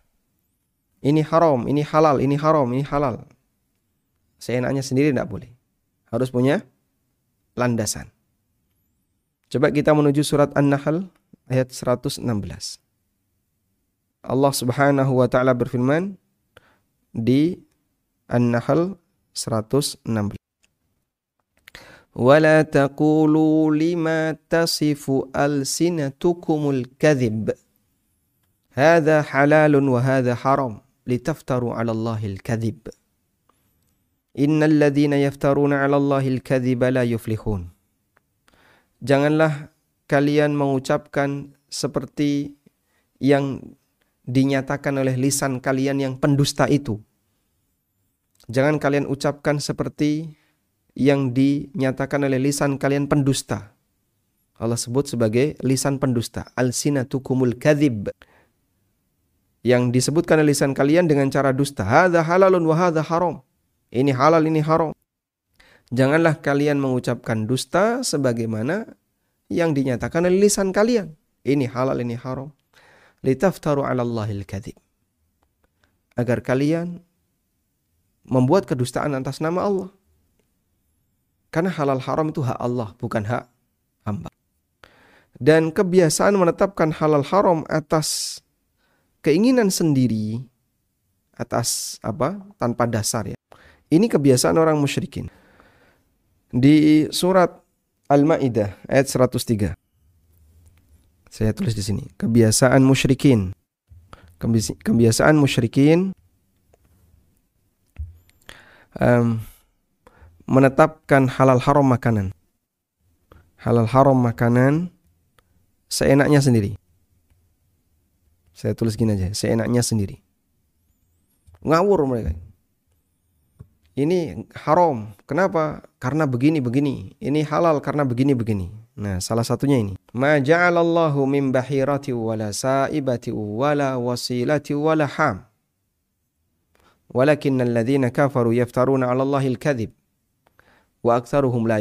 Ini haram, ini halal, ini haram, ini halal. Seenaknya sendiri tidak boleh. Harus punya landasan. Coba kita menuju surat An-Nahl ayat 116. Allah Subhanahu wa taala berfirman di An-Nahl 116. ولا تقولوا لما تصف ألسنتكم الكذب هذا حلال وهذا حرام لتفتروا على الله الكذب إن الذين يفترون على الله الكذب لا يفلحون Janganlah kalian mengucapkan seperti yang dinyatakan oleh lisan kalian yang pendusta itu. Jangan kalian ucapkan seperti yang dinyatakan oleh lisan kalian pendusta. Allah sebut sebagai lisan pendusta. Al-sinatukumul kadhib. Yang disebutkan oleh lisan kalian dengan cara dusta. Hadha halalun wa hadha haram. Ini halal, ini haram. Janganlah kalian mengucapkan dusta sebagaimana yang dinyatakan oleh lisan kalian. Ini halal, ini haram. Litaftaru ala Allahil kadhib. Agar kalian membuat kedustaan atas nama Allah. Karena halal haram itu hak Allah, bukan hak hamba. Dan kebiasaan menetapkan halal haram atas keinginan sendiri, atas apa? tanpa dasar ya. Ini kebiasaan orang musyrikin. Di surat Al-Maidah ayat 103. Saya tulis di sini, kebiasaan musyrikin. Kebiasaan musyrikin um, menetapkan halal haram makanan. Halal haram makanan seenaknya sendiri. Saya tulis gini aja, seenaknya sendiri. Ngawur mereka. Ini haram. Kenapa? Karena begini-begini. Ini halal karena begini-begini. Nah, salah satunya ini. Ma ja'alallahu min bahirati wala sa'ibati wala wasilati wala ham walakin alladhina kafaru yaftaruna 'ala Allahi al-kadhib wa aktsaruhum la.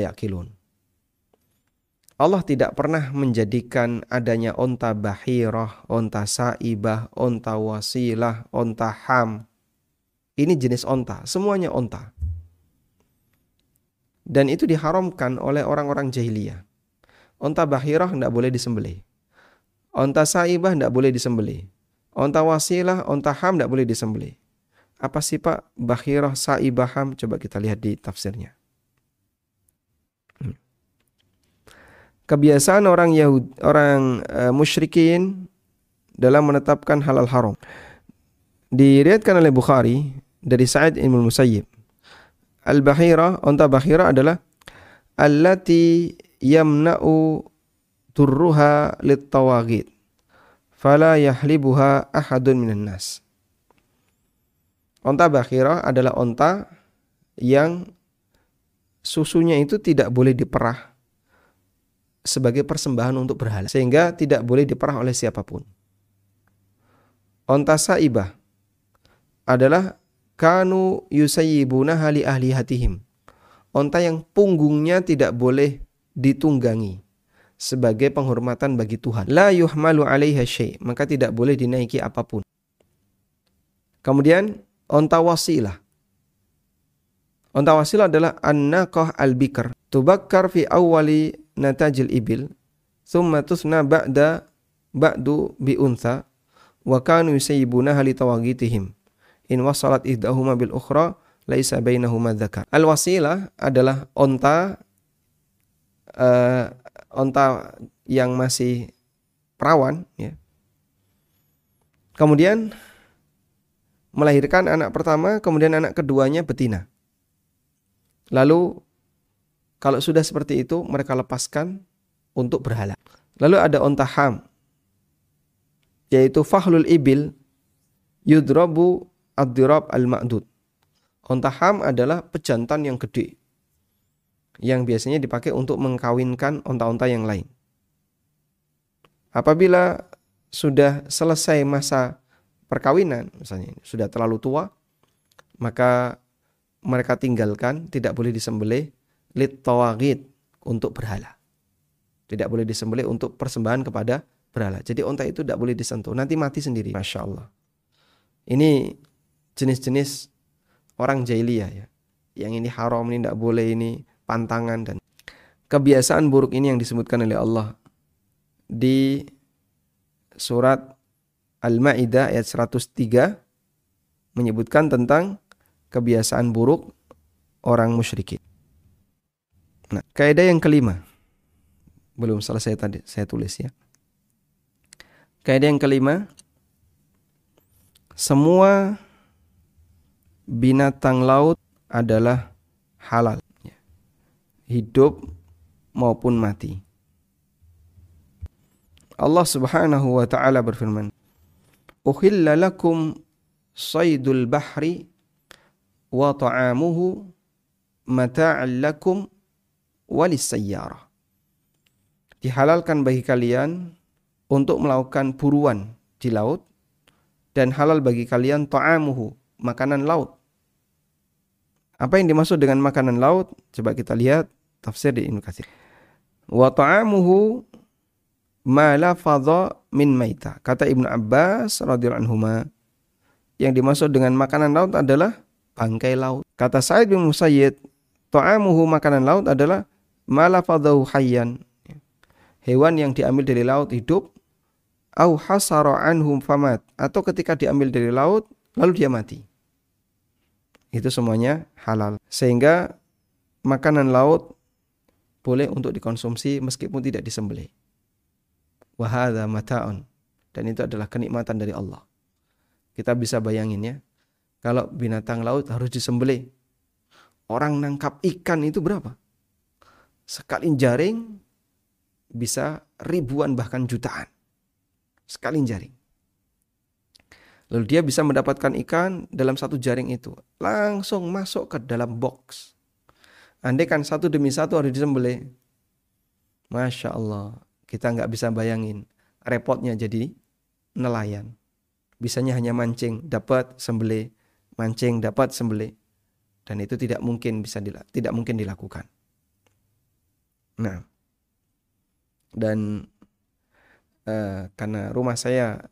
Allah tidak pernah menjadikan adanya onta bahirah, onta saibah, onta wasilah, onta ham. Ini jenis onta, semuanya onta. Dan itu diharamkan oleh orang-orang jahiliyah. Onta bahirah tidak boleh disembelih. Onta saibah tidak boleh disembelih. Onta wasilah, onta ham tidak boleh disembelih. Apa sih Pak Bakhirah Sa'ibaham? Coba kita lihat di tafsirnya. Kebiasaan orang Yahud, orang uh, musyrikin dalam menetapkan halal haram. Diriatkan oleh Bukhari dari Sa'id Ibn Musayyib. Al-Bahira, onta Bahira adalah allati yamna'u turruha lit-tawagid. Fala yahlibuha ahadun minan nas. Onta bakhirah adalah onta yang susunya itu tidak boleh diperah sebagai persembahan untuk berhala sehingga tidak boleh diperah oleh siapa pun. Onta saibah adalah kanu yusayibuna hali ahli hatihim. Onta yang punggungnya tidak boleh ditunggangi sebagai penghormatan bagi Tuhan. La yuhmalu alaiha syai, maka tidak boleh dinaiki apa pun. Kemudian onta wasilah. Onta wasilah adalah an-naqah al-bikr. Tubakkar fi awali natajil ibil. Thumma tusna ba'da ba'du bi untha. Wa kanu yusayyibuna hali tawagitihim. In wasalat ihdahuma bil ukhra laisa bainahuma dzakar. Al-wasilah adalah onta uh, onta yang masih perawan ya. Kemudian melahirkan anak pertama, kemudian anak keduanya betina. Lalu kalau sudah seperti itu mereka lepaskan untuk berhala. Lalu ada onta ham yaitu fahlul ibil yudrabu ad-dirab al-ma'dud. Onta ham adalah pejantan yang gede yang biasanya dipakai untuk mengkawinkan onta-onta yang lain. Apabila sudah selesai masa perkawinan, misalnya sudah terlalu tua, maka mereka tinggalkan, tidak boleh disembelih lit tawagid untuk berhala. Tidak boleh disembelih untuk persembahan kepada berhala. Jadi onta itu tidak boleh disentuh, nanti mati sendiri. Masya Allah. Ini jenis-jenis orang jahiliyah ya. Yang ini haram, ini tidak boleh, ini pantangan dan kebiasaan buruk ini yang disebutkan oleh Allah di surat Al-Maidah ayat 103 menyebutkan tentang kebiasaan buruk orang musyrikin. Nah, kaidah yang kelima. Belum selesai tadi saya tulis ya. Kaidah yang kelima, semua binatang laut adalah halal. Hidup maupun mati. Allah Subhanahu wa taala berfirman, "Uhilla lakum saydul bahri wa ta'amuhu mata'an lakum walis sayyarah." Dihalalkan bagi kalian untuk melakukan buruan di laut dan halal bagi kalian ta'amuhu, makanan laut. Apa yang dimaksud dengan makanan laut? Coba kita lihat tafsir di Ibnu Katsir. Wa ta'amuhu ma lafadha min maita. Kata Ibnu Abbas radhiyallahu anhu yang dimaksud dengan makanan laut adalah bangkai laut. Kata Sa'id bin Musayyid, ta'amuhu makanan laut adalah ma lafadhahu hayyan. Hewan yang diambil dari laut hidup au hasara anhum famat atau ketika diambil dari laut lalu dia mati. Itu semuanya halal. Sehingga makanan laut boleh untuk dikonsumsi meskipun tidak disembelih. Wahada mata'un. Dan itu adalah kenikmatan dari Allah. Kita bisa bayangin ya. Kalau binatang laut harus disembelih. Orang nangkap ikan itu berapa? Sekali jaring bisa ribuan bahkan jutaan. Sekali jaring. Lalu dia bisa mendapatkan ikan dalam satu jaring itu. Langsung masuk ke dalam box. Andai kan satu demi satu harus disembelih. Masya Allah kita nggak bisa bayangin repotnya jadi nelayan. Bisanya hanya mancing, dapat sembelih, mancing, dapat sembelih. Dan itu tidak mungkin bisa tidak mungkin dilakukan. Nah, dan uh, karena rumah saya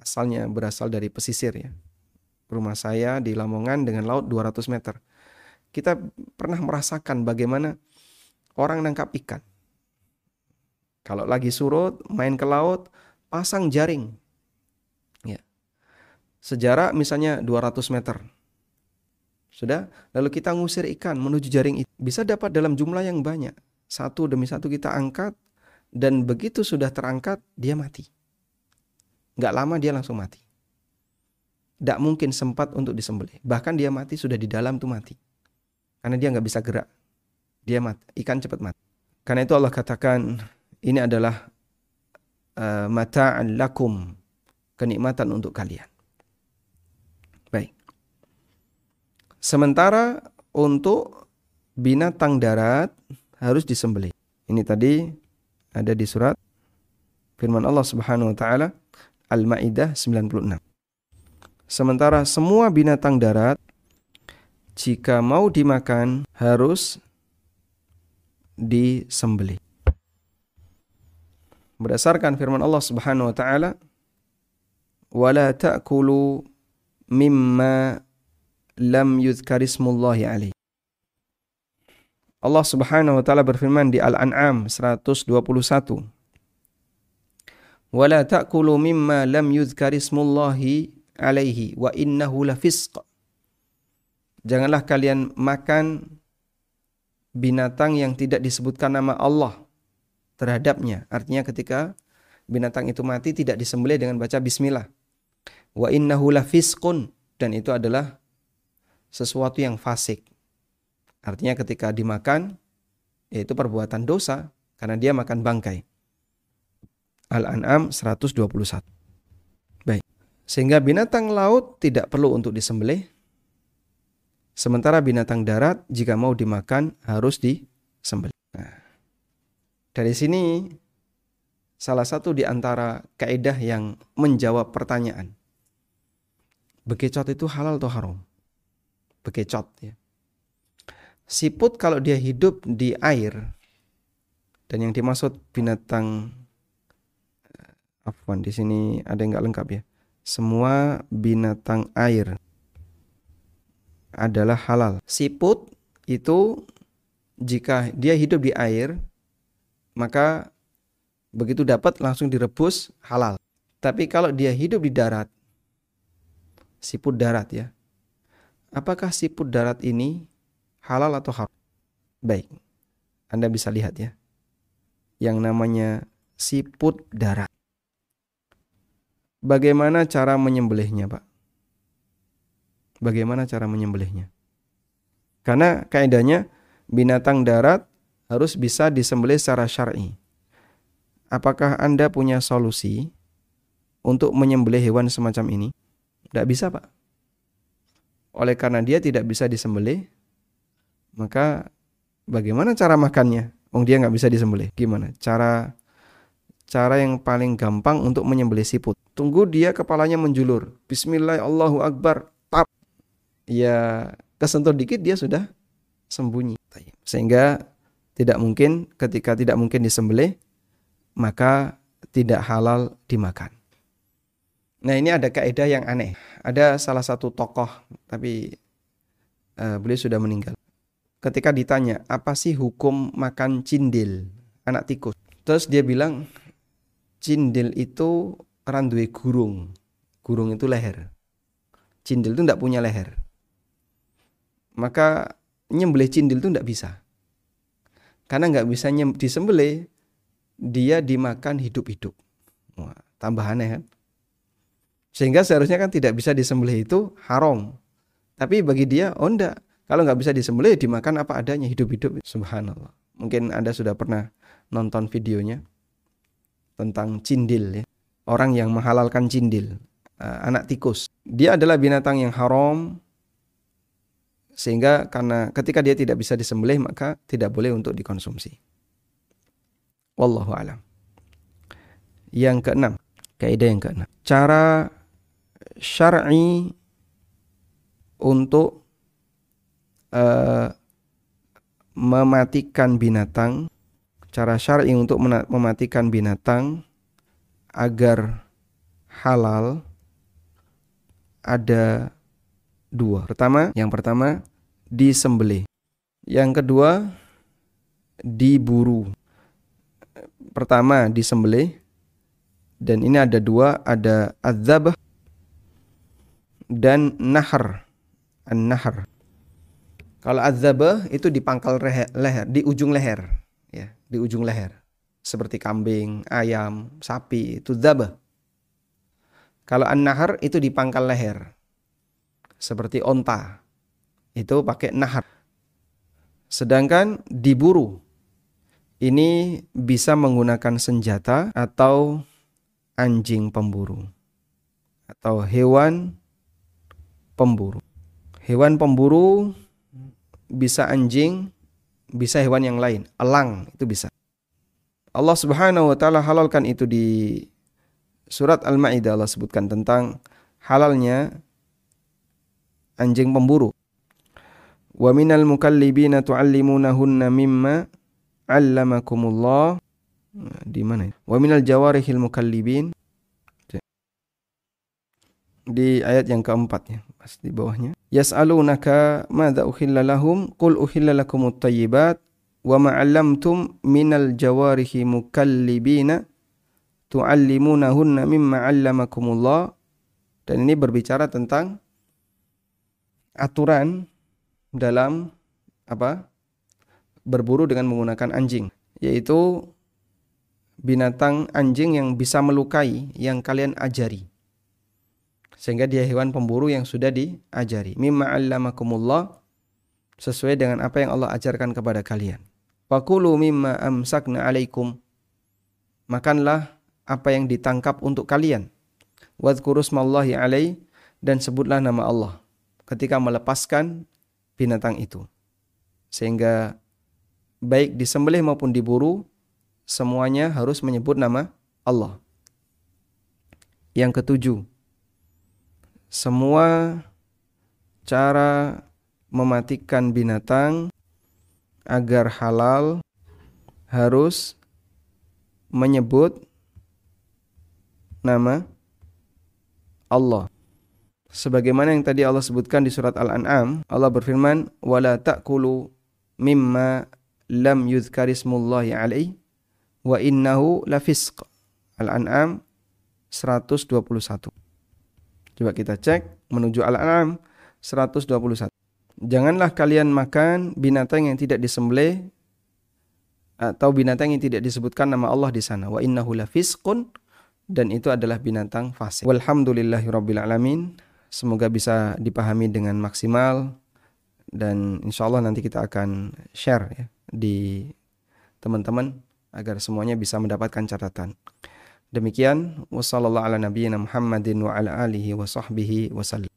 asalnya berasal dari pesisir ya. Rumah saya di Lamongan dengan laut 200 meter. Kita pernah merasakan bagaimana orang nangkap ikan kalau lagi surut, main ke laut, pasang jaring. Ya. Sejarak misalnya 200 meter. Sudah, lalu kita ngusir ikan menuju jaring itu. Bisa dapat dalam jumlah yang banyak. Satu demi satu kita angkat, dan begitu sudah terangkat, dia mati. Nggak lama dia langsung mati. Tidak mungkin sempat untuk disembelih. Bahkan dia mati sudah di dalam tuh mati. Karena dia nggak bisa gerak. Dia mati. Ikan cepat mati. Karena itu Allah katakan ini adalah uh, mata'an lakum, kenikmatan untuk kalian. Baik. Sementara untuk binatang darat harus disembelih. Ini tadi ada di surat firman Allah Subhanahu wa taala Al-Maidah 96. Sementara semua binatang darat jika mau dimakan harus disembelih berdasarkan firman Allah Subhanahu wa taala wala ta'kulu mimma lam yuzkarismullahi alaihi Allah Subhanahu wa taala berfirman di Al-An'am 121 wala ta'kulu mimma lam yuzkarismullahi alaihi wa innahu lafisq. Janganlah kalian makan binatang yang tidak disebutkan nama Allah terhadapnya. Artinya ketika binatang itu mati tidak disembelih dengan baca bismillah. Wa innahu lafisqun dan itu adalah sesuatu yang fasik. Artinya ketika dimakan yaitu perbuatan dosa karena dia makan bangkai. Al-An'am 121. Baik. Sehingga binatang laut tidak perlu untuk disembelih. Sementara binatang darat jika mau dimakan harus disembelih. Dari sini salah satu di antara kaidah yang menjawab pertanyaan. Bekecot itu halal atau haram? Bekecot ya. Siput kalau dia hidup di air dan yang dimaksud binatang eh, afwan di sini ada yang nggak lengkap ya. Semua binatang air adalah halal. Siput itu jika dia hidup di air maka begitu dapat langsung direbus halal. Tapi kalau dia hidup di darat siput darat ya. Apakah siput darat ini halal atau haram? Baik. Anda bisa lihat ya. Yang namanya siput darat. Bagaimana cara menyembelihnya, Pak? Bagaimana cara menyembelihnya? Karena kaidahnya binatang darat harus bisa disembelih secara syar'i. Apakah Anda punya solusi untuk menyembelih hewan semacam ini? Tidak bisa, Pak. Oleh karena dia tidak bisa disembelih, maka bagaimana cara makannya? Wong dia nggak bisa disembelih. Gimana? Cara cara yang paling gampang untuk menyembelih siput. Tunggu dia kepalanya menjulur. Bismillah Allahu Akbar. Tap. Ya kesentuh dikit dia sudah sembunyi. Sehingga tidak mungkin ketika tidak mungkin disembelih maka tidak halal dimakan. Nah ini ada kaidah yang aneh. Ada salah satu tokoh, tapi uh, beliau sudah meninggal. Ketika ditanya, apa sih hukum makan cindil, anak tikus? Terus dia bilang, cindil itu randui gurung. Gurung itu leher. Cindil itu tidak punya leher. Maka nyembelih cindil itu tidak bisa. Karena nggak bisa disembelih, dia dimakan hidup-hidup. Wah, tambah aneh kan? Sehingga seharusnya kan tidak bisa disembelih itu haram. Tapi bagi dia, oh enggak. Kalau nggak bisa disembelih, dimakan apa adanya, hidup-hidup. Subhanallah. Mungkin Anda sudah pernah nonton videonya tentang cindil ya. Orang yang menghalalkan cindil, uh, anak tikus. Dia adalah binatang yang haram sehingga karena ketika dia tidak bisa disembelih maka tidak boleh untuk dikonsumsi. Wallahu alam. Yang keenam, kaidah yang keenam. Cara syar'i untuk uh, mematikan binatang, cara syar'i untuk mematikan binatang agar halal ada dua. Pertama, yang pertama disembelih. Yang kedua diburu. Pertama disembelih dan ini ada dua, ada adzabah dan nahar. An-nahar. Kalau adzabah itu di pangkal leher, di ujung leher, ya, di ujung leher. Seperti kambing, ayam, sapi, itu dzabah. Kalau an-nahar itu di pangkal leher. Seperti onta. Itu pakai nahar. Sedangkan diburu ini bisa menggunakan senjata atau anjing pemburu atau hewan pemburu. Hewan pemburu bisa anjing, bisa hewan yang lain. Elang itu bisa. Allah Subhanahu wa taala halalkan itu di surat Al-Maidah Allah sebutkan tentang halalnya anjing pemburu. Wa minal mukallibina tu'allimunahunna mimma 'allamakumullah. Di mana? Wa minal jawarihil mukallibin di ayat yang keempat ya, pas di bawahnya. Yas'alunaka madza uhilla lahum qul uhilla lakumut thayyibat wa ma 'allamtum minal jawarihi mukallibina tu'allimunahunna mimma 'allamakumullah. Dan ini berbicara tentang aturan dalam apa? berburu dengan menggunakan anjing, yaitu binatang anjing yang bisa melukai yang kalian ajari. Sehingga dia hewan pemburu yang sudah diajari. Mimma 'allamakumullah sesuai dengan apa yang Allah ajarkan kepada kalian. Fakulu mimma amsakna alaikum makanlah apa yang ditangkap untuk kalian. Wadhkuru smallahi alai dan sebutlah nama Allah. Ketika melepaskan binatang itu sehingga baik disembelih maupun diburu semuanya harus menyebut nama Allah. Yang ketujuh, semua cara mematikan binatang agar halal harus menyebut nama Allah. Sebagaimana yang tadi Allah sebutkan di surat Al-An'am, Allah berfirman, "Wala ta'kulu mimma lam yuzkarismullahi alaihi wa innahu lafisq." Al-An'am 121. Coba kita cek menuju Al-An'am 121. Janganlah kalian makan binatang yang tidak disembelih atau binatang yang tidak disebutkan nama Allah di sana. Wa innahu lafisqun dan itu adalah binatang fasik. Walhamdulillahirabbil alamin. Semoga bisa dipahami dengan maksimal dan insya Allah nanti kita akan share ya di teman-teman agar semuanya bisa mendapatkan catatan. Demikian wasallallahu ala nabiyyina Muhammadin wa ala alihi wa sahbihi wasallam.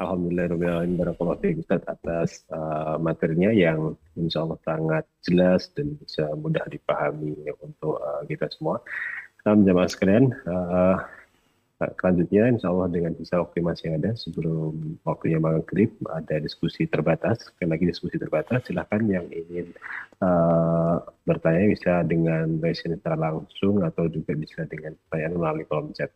Alhamdulillah barakallahu Ustaz atas uh, materinya yang insya Allah sangat jelas dan bisa mudah dipahami untuk uh, kita semua. Salam jamaah sekalian, uh, selanjutnya insya Allah dengan bisa waktu masih ada sebelum waktunya maghrib ada diskusi terbatas, sekali lagi diskusi terbatas. Silahkan yang ingin uh, bertanya bisa dengan raise secara langsung atau juga bisa dengan pertanyaan melalui kolom chat.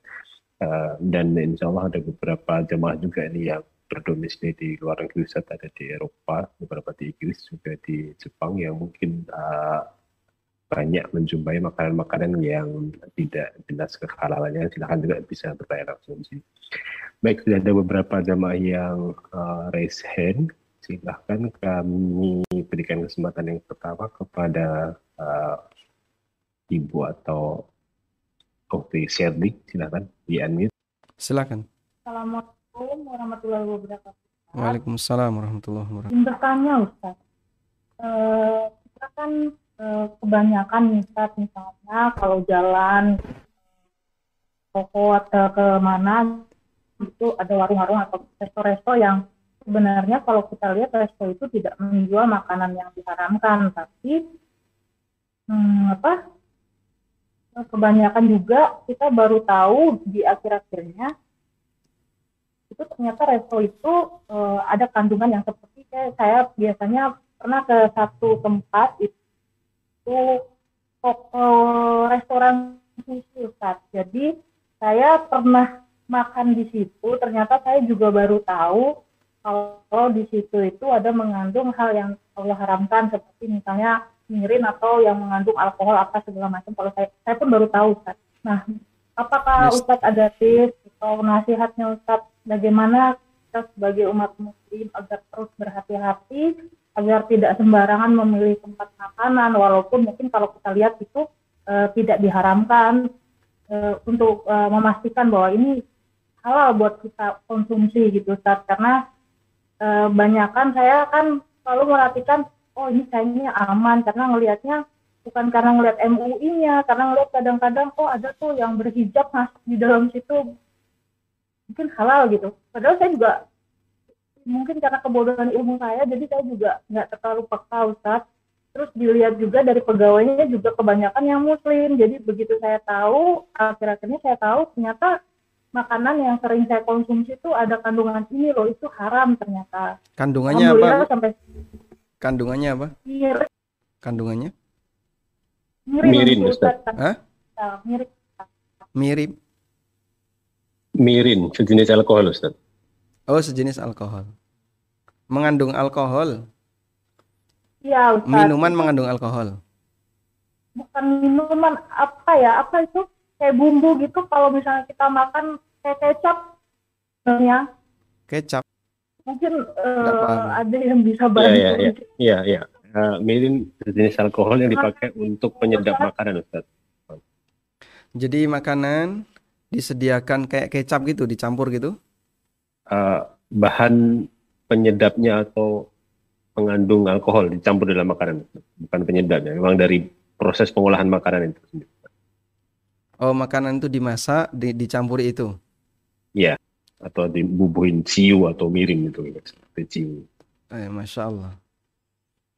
Uh, dan insya Allah ada beberapa jemaah juga ini yang berdomisili di luar negeri ada di Eropa, beberapa di Inggris juga di Jepang yang mungkin uh, banyak menjumpai makanan-makanan yang tidak jelas kehalalannya silahkan juga bisa bertanya langsung di sini. Baik, sudah ada beberapa jamaah yang uh, raise hand. Silahkan kami berikan kesempatan yang pertama kepada uh, ibu atau Okti Sherly. Silahkan di unmute. Silakan. Assalamualaikum warahmatullahi wabarakatuh. Waalaikumsalam warahmatullahi wabarakatuh. Ingin bertanya Ustaz, e, kita kan kebanyakan Ustaz misalnya kalau jalan toko atau ke mana itu ada warung-warung atau resto-resto yang sebenarnya kalau kita lihat resto itu tidak menjual makanan yang diharamkan tapi hmm, apa kebanyakan juga kita baru tahu di akhir-akhirnya itu ternyata resto itu uh, ada kandungan yang seperti kayak saya biasanya pernah ke satu tempat itu toko restoran sushi Ustaz. Jadi saya pernah makan di situ, ternyata saya juga baru tahu kalau di situ itu ada mengandung hal yang Allah haramkan seperti misalnya mirin atau yang mengandung alkohol apa segala macam. Kalau saya saya pun baru tahu Ustaz. Nah, apakah Ustaz ada tips atau nasihatnya Ustaz bagaimana kita sebagai umat muslim agar terus berhati-hati agar tidak sembarangan memilih tempat makanan walaupun mungkin kalau kita lihat itu uh, tidak diharamkan. Uh, untuk uh, memastikan bahwa ini halal buat kita konsumsi gitu Ustaz. Karena uh, banyak kan saya kan selalu merhatikan oh ini kayaknya aman. Karena ngelihatnya bukan karena ngelihat MUI-nya karena ngelihat kadang-kadang oh ada tuh yang berhijab mas di dalam situ. Mungkin halal gitu. Padahal saya juga mungkin karena kebodohan ilmu saya jadi saya juga nggak terlalu peka Ustaz. Terus dilihat juga dari pegawainya juga kebanyakan yang muslim. Jadi begitu saya tahu akhir-akhirnya saya tahu ternyata makanan yang sering saya konsumsi itu ada kandungan ini loh itu haram ternyata. Kandungannya apa sampai kandungannya apa? Mirin kandungannya? Mirin, mirin Ustaz. Ustaz. Hah? mirip. Mirip. Mirin, sejenis alkohol Ustaz. Oh, sejenis alkohol. Mengandung alkohol. Iya, Ustaz. Minuman mengandung alkohol. Bukan minuman apa ya? Apa itu? Kayak bumbu gitu kalau misalnya kita makan kayak kecap ya. Kecap. Mungkin uh, ada yang bisa bantu. Iya, iya, iya. iya. Uh, mirin sejenis alkohol yang dipakai untuk penyedap makanan, Ustaz. Jadi makanan disediakan kayak kecap gitu, dicampur gitu? Uh, bahan penyedapnya atau mengandung alkohol dicampur dalam makanan, bukan penyedapnya. Memang dari proses pengolahan makanan itu sendiri. Oh, makanan itu dimasak, di, dicampuri itu? Iya, atau dibubuhin ciu atau mirin itu, seperti ciu. Eh, Masya Allah.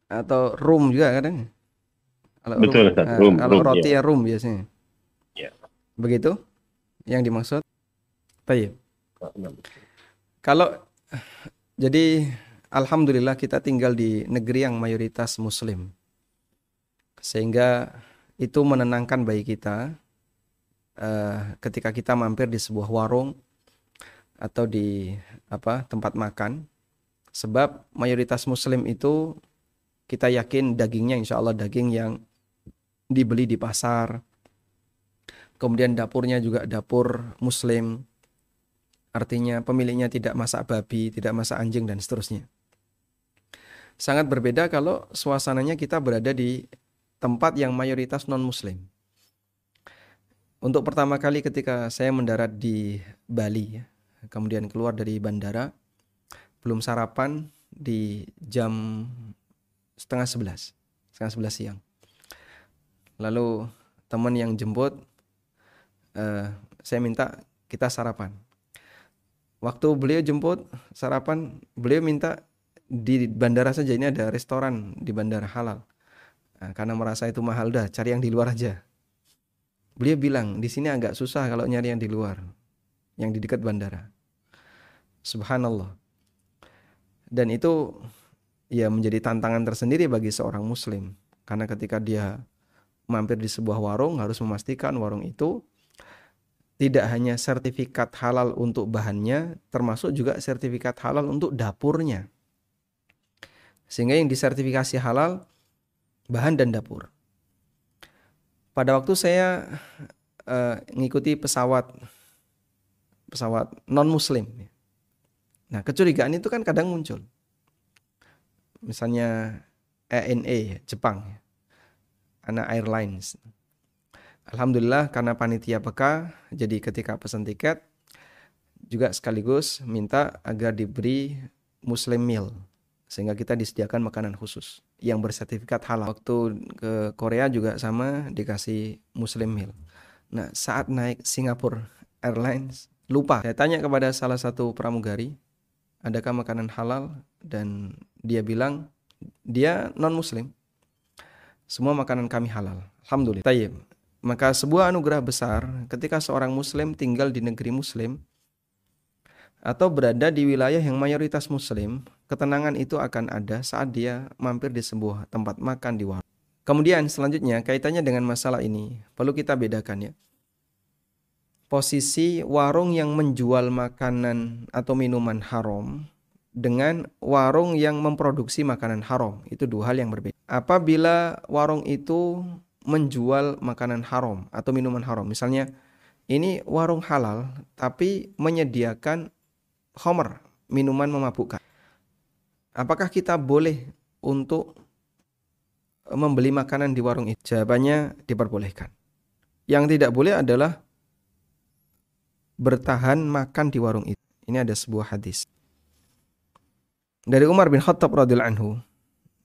Atau rum juga kadang? Kalau Betul, rum, rum, kalau rum, roti ya. ya rum biasanya. Ya. Begitu yang dimaksud? Enam. Kalau jadi alhamdulillah kita tinggal di negeri yang mayoritas muslim. Sehingga itu menenangkan bagi kita eh, ketika kita mampir di sebuah warung atau di apa tempat makan. Sebab mayoritas muslim itu kita yakin dagingnya insya Allah daging yang dibeli di pasar. Kemudian dapurnya juga dapur muslim artinya pemiliknya tidak masak babi tidak masak anjing dan seterusnya. Sangat berbeda kalau suasananya kita berada di tempat yang mayoritas non muslim untuk pertama kali ketika saya mendarat di Bali kemudian keluar dari bandara belum sarapan di jam setengah sebelas setengah sebelas siang. Lalu teman yang jemput uh, saya minta kita sarapan waktu beliau jemput sarapan beliau minta di bandara saja ini ada restoran di bandara halal. Nah, karena merasa itu mahal dah cari yang di luar aja. Beliau bilang di sini agak susah kalau nyari yang di luar yang di dekat bandara. Subhanallah. Dan itu ya menjadi tantangan tersendiri bagi seorang muslim. Karena ketika dia mampir di sebuah warung harus memastikan warung itu tidak hanya sertifikat halal untuk bahannya termasuk juga sertifikat halal untuk dapurnya. Sehingga yang disertifikasi halal bahan dan dapur. Pada waktu saya uh, pesawat pesawat non muslim Nah, kecurigaan itu kan kadang muncul. Misalnya ENA Jepang, Ana Airlines. Alhamdulillah karena panitia peka, jadi ketika pesan tiket juga sekaligus minta agar diberi Muslim meal sehingga kita disediakan makanan khusus yang bersertifikat halal. Waktu ke Korea juga sama dikasih Muslim meal. Nah, saat naik Singapore Airlines lupa. Saya tanya kepada salah satu pramugari, adakah makanan halal dan dia bilang dia non muslim semua makanan kami halal alhamdulillah tayyib maka sebuah anugerah besar ketika seorang muslim tinggal di negeri muslim atau berada di wilayah yang mayoritas muslim ketenangan itu akan ada saat dia mampir di sebuah tempat makan di warung kemudian selanjutnya kaitannya dengan masalah ini perlu kita bedakan ya posisi warung yang menjual makanan atau minuman haram dengan warung yang memproduksi makanan haram. Itu dua hal yang berbeda. Apabila warung itu menjual makanan haram atau minuman haram, misalnya ini warung halal tapi menyediakan homer, minuman memabukkan. Apakah kita boleh untuk membeli makanan di warung itu? Jawabannya diperbolehkan. Yang tidak boleh adalah bertahan makan di warung itu. Ini ada sebuah hadis. Dari Umar bin Khattab radhiyallahu anhu.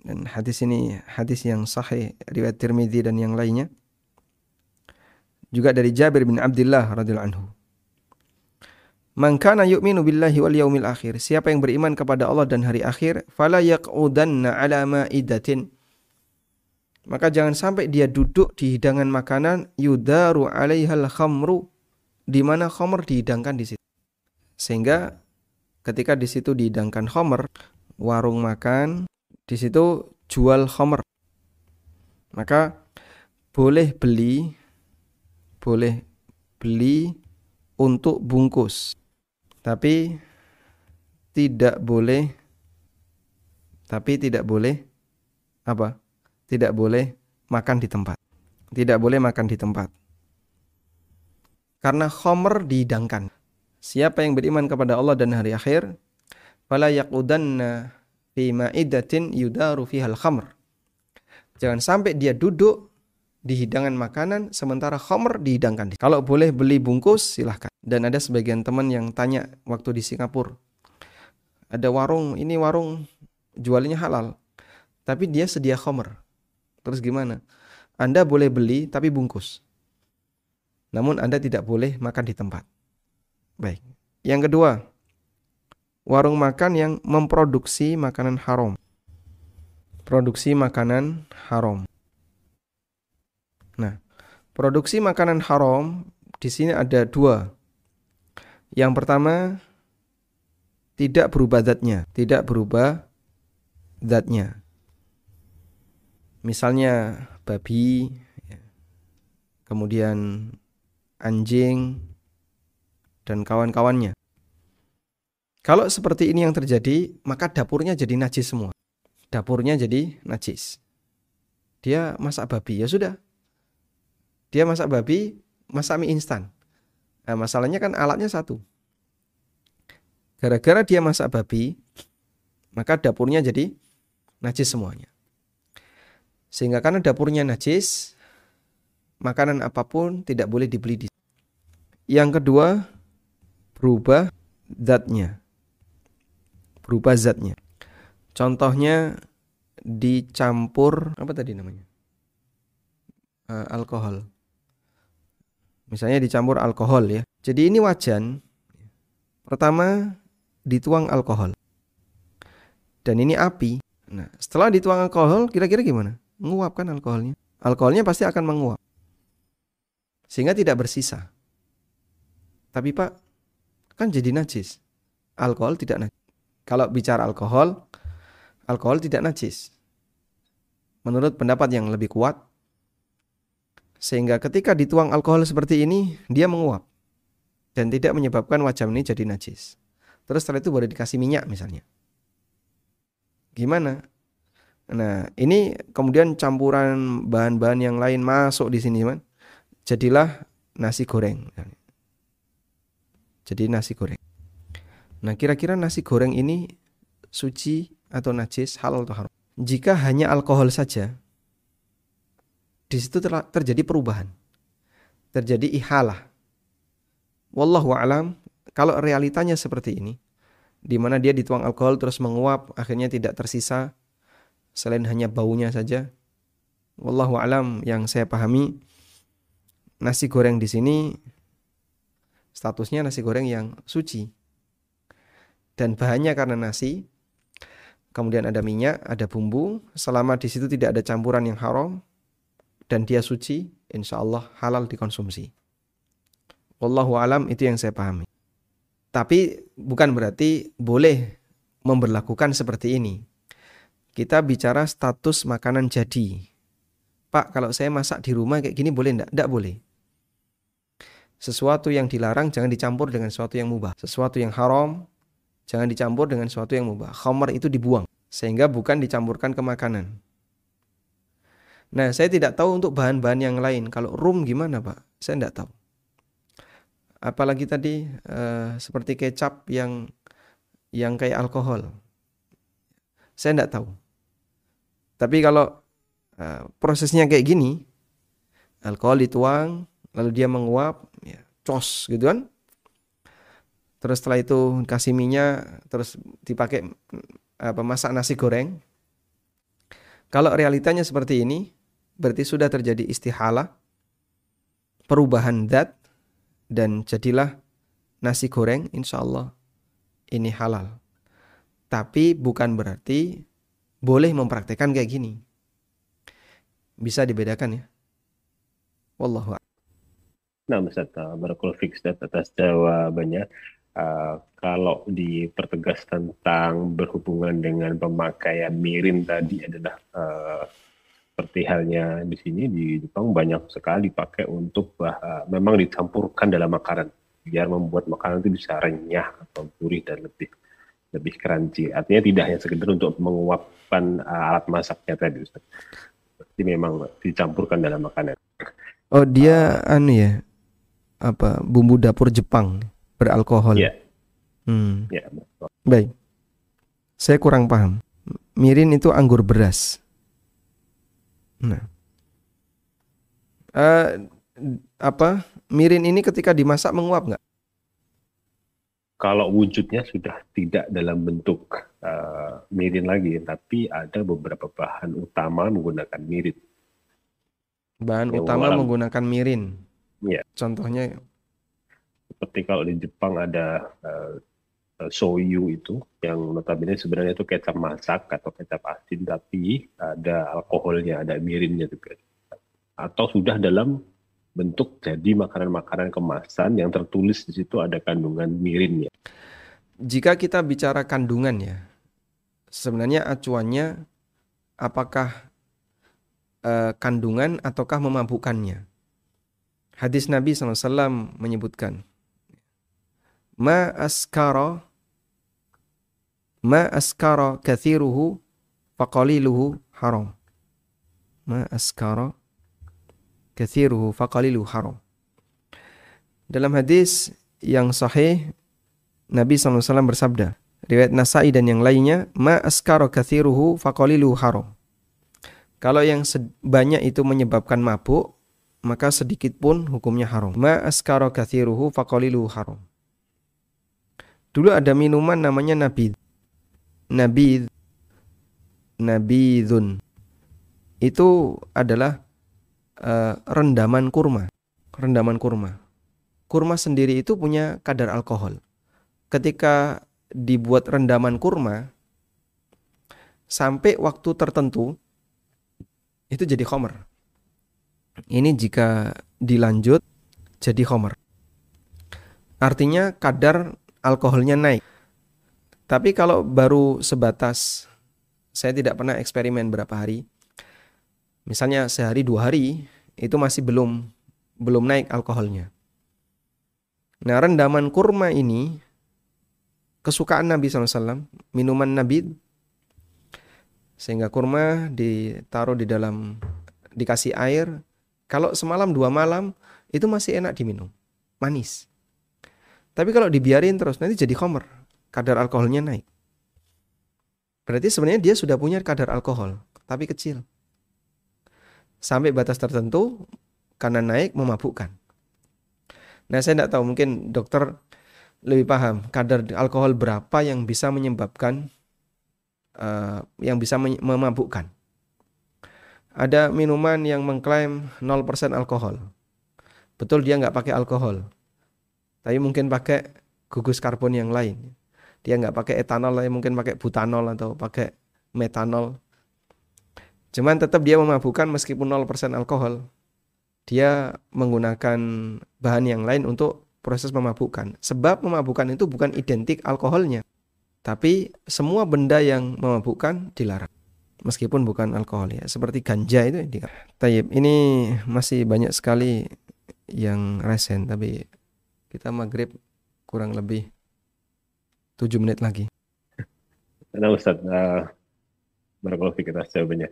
Dan hadis ini hadis yang sahih riwayat Tirmidzi dan yang lainnya. Juga dari Jabir bin Abdullah radhiyallahu anhu. Man kana yu'minu billahi wal yaumil akhir. Siapa yang beriman kepada Allah dan hari akhir, fala yaq'udanna ala ma'idatin. Maka jangan sampai dia duduk di hidangan makanan yudaru alaihal khamru di mana khomer dihidangkan di situ. Sehingga ketika di situ dihidangkan khomer, warung makan di situ jual khomer. Maka boleh beli boleh beli untuk bungkus. Tapi tidak boleh tapi tidak boleh apa? Tidak boleh makan di tempat. Tidak boleh makan di tempat karena khomer dihidangkan. Siapa yang beriman kepada Allah dan hari akhir, fala yaqudanna fi ma'idatin yudaru fihal khamr. Jangan sampai dia duduk di hidangan makanan sementara khamr dihidangkan. Kalau boleh beli bungkus silahkan. Dan ada sebagian teman yang tanya waktu di Singapura. Ada warung, ini warung jualnya halal. Tapi dia sedia khamr. Terus gimana? Anda boleh beli tapi bungkus. Namun Anda tidak boleh makan di tempat. Baik. Yang kedua, warung makan yang memproduksi makanan haram. Produksi makanan haram. Nah, Produksi makanan haram di sini ada dua. Yang pertama tidak berubah zatnya, tidak berubah zatnya. Misalnya babi, ya. kemudian anjing, dan kawan-kawannya. Kalau seperti ini yang terjadi, maka dapurnya jadi najis semua. Dapurnya jadi najis. Dia masak babi, ya sudah. Dia masak babi, masak mie instan. Nah, masalahnya kan alatnya satu. Gara-gara dia masak babi, maka dapurnya jadi najis semuanya. Sehingga karena dapurnya najis, makanan apa pun tidak boleh dibeli di Yang kedua, berubah zatnya. Berubah zatnya. Contohnya dicampur apa tadi namanya? Uh, alkohol. Misalnya dicampur alkohol ya. Jadi ini wajan. Pertama dituang alkohol. Dan ini api. Nah, setelah dituang alkohol, kira-kira gimana? Menguapkan alkoholnya. Alkoholnya pasti akan menguap. Sehingga tidak bersisa. Tapi Pak, kan jadi najis. Alkohol tidak najis. Kalau bicara alkohol, alkohol tidak najis. Menurut pendapat yang lebih kuat, sehingga ketika dituang alkohol seperti ini, dia menguap dan tidak menyebabkan wajah ini jadi najis. Terus setelah itu boleh dikasih minyak misalnya. Gimana? Nah, ini kemudian campuran bahan-bahan yang lain masuk di sini, man. Jadilah nasi goreng. Jadi nasi goreng. Nah, kira-kira nasi goreng ini suci atau najis, halal atau haram? Jika hanya alkohol saja, di situ terjadi perubahan. Terjadi ihalah. Wallahu alam, kalau realitanya seperti ini, di mana dia dituang alkohol terus menguap, akhirnya tidak tersisa selain hanya baunya saja. Wallahu alam yang saya pahami nasi goreng di sini statusnya nasi goreng yang suci. Dan bahannya karena nasi, kemudian ada minyak, ada bumbu, selama di situ tidak ada campuran yang haram dan dia suci, insya Allah halal dikonsumsi. Wallahu alam itu yang saya pahami. Tapi bukan berarti boleh memberlakukan seperti ini. Kita bicara status makanan jadi. Pak, kalau saya masak di rumah kayak gini boleh enggak? Enggak boleh. Sesuatu yang dilarang jangan dicampur dengan sesuatu yang mubah. Sesuatu yang haram jangan dicampur dengan sesuatu yang mubah. Khamar itu dibuang sehingga bukan dicampurkan ke makanan. Nah, saya tidak tahu untuk bahan-bahan yang lain. Kalau rum gimana, Pak? Saya tidak tahu. Apalagi tadi uh, seperti kecap yang yang kayak alkohol. Saya tidak tahu. Tapi kalau uh, prosesnya kayak gini, alkohol dituang, lalu dia menguap, ya, cos gitu kan. Terus setelah itu kasih minyak, terus dipakai apa masak nasi goreng. Kalau realitanya seperti ini, berarti sudah terjadi istihalah, perubahan zat, dan jadilah nasi goreng, insya Allah ini halal. Tapi bukan berarti boleh mempraktekkan kayak gini. Bisa dibedakan ya. Wallahu Nah, Ustaz, Barakallahu atas jawabannya. Uh, kalau dipertegas tentang berhubungan dengan pemakaian mirin tadi adalah uh, seperti halnya di sini di Jepang banyak sekali pakai untuk uh, memang dicampurkan dalam makanan biar membuat makanan itu bisa renyah atau gurih dan lebih lebih crunchy. Artinya tidak hanya sekedar untuk menguapkan uh, alat masaknya tadi Ustaz. Memang dicampurkan dalam makanan. Oh, dia uh, anu ya apa bumbu dapur Jepang beralkohol. Iya. Hmm. Ya. Baik. Saya kurang paham. Mirin itu anggur beras. Nah. Uh, apa? Mirin ini ketika dimasak menguap nggak? Kalau wujudnya sudah tidak dalam bentuk uh, mirin lagi, tapi ada beberapa bahan utama menggunakan mirin. Bahan ya, utama menggunakan mirin. Ya. Contohnya seperti kalau di Jepang ada uh, soyu itu yang notabene sebenarnya itu kecap masak atau kecap asin tapi ada alkoholnya, ada mirinnya juga. Atau sudah dalam bentuk jadi makanan-makanan kemasan yang tertulis di situ ada kandungan mirinnya. Jika kita bicara kandungan ya, sebenarnya acuannya apakah uh, kandungan ataukah memabukkannya. Hadis Nabi SAW menyebutkan, Ma askara ma askara kathiruhu faqaliluhu haram. Ma askara kathiruhu faqaliluhu haram. Dalam hadis yang sahih Nabi SAW bersabda, riwayat Nasai dan yang lainnya, ma askara kathiruhu faqaliluhu haram. Kalau yang banyak itu menyebabkan mabuk, maka sedikit pun hukumnya haram. Ma askara kathiruhu faqaliluhu haram. Dulu ada minuman namanya nabid. Nabid. Nabidun. Itu adalah uh, rendaman kurma. Rendaman kurma. Kurma sendiri itu punya kadar alkohol. Ketika dibuat rendaman kurma, sampai waktu tertentu, itu jadi khomer. Ini jika dilanjut jadi homer. Artinya kadar alkoholnya naik. Tapi kalau baru sebatas saya tidak pernah eksperimen berapa hari. Misalnya sehari dua hari itu masih belum belum naik alkoholnya. Nah rendaman kurma ini kesukaan Nabi SAW, minuman Nabi sehingga kurma ditaruh di dalam dikasih air kalau semalam dua malam itu masih enak diminum, manis. Tapi kalau dibiarin terus nanti jadi komer, kadar alkoholnya naik. Berarti sebenarnya dia sudah punya kadar alkohol, tapi kecil. Sampai batas tertentu karena naik memabukkan. Nah saya tidak tahu mungkin dokter lebih paham kadar alkohol berapa yang bisa menyebabkan uh, yang bisa memabukkan ada minuman yang mengklaim 0% alkohol. Betul dia nggak pakai alkohol. Tapi mungkin pakai gugus karbon yang lain. Dia nggak pakai etanol, tapi mungkin pakai butanol atau pakai metanol. Cuman tetap dia memabukkan meskipun 0% alkohol. Dia menggunakan bahan yang lain untuk proses memabukkan. Sebab memabukkan itu bukan identik alkoholnya. Tapi semua benda yang memabukkan dilarang meskipun bukan alkohol ya seperti ganja itu Tayyip ini masih banyak sekali yang resen tapi kita maghrib kurang lebih 7 menit lagi. Nah Ustaz uh, barakallahu kita jawabannya.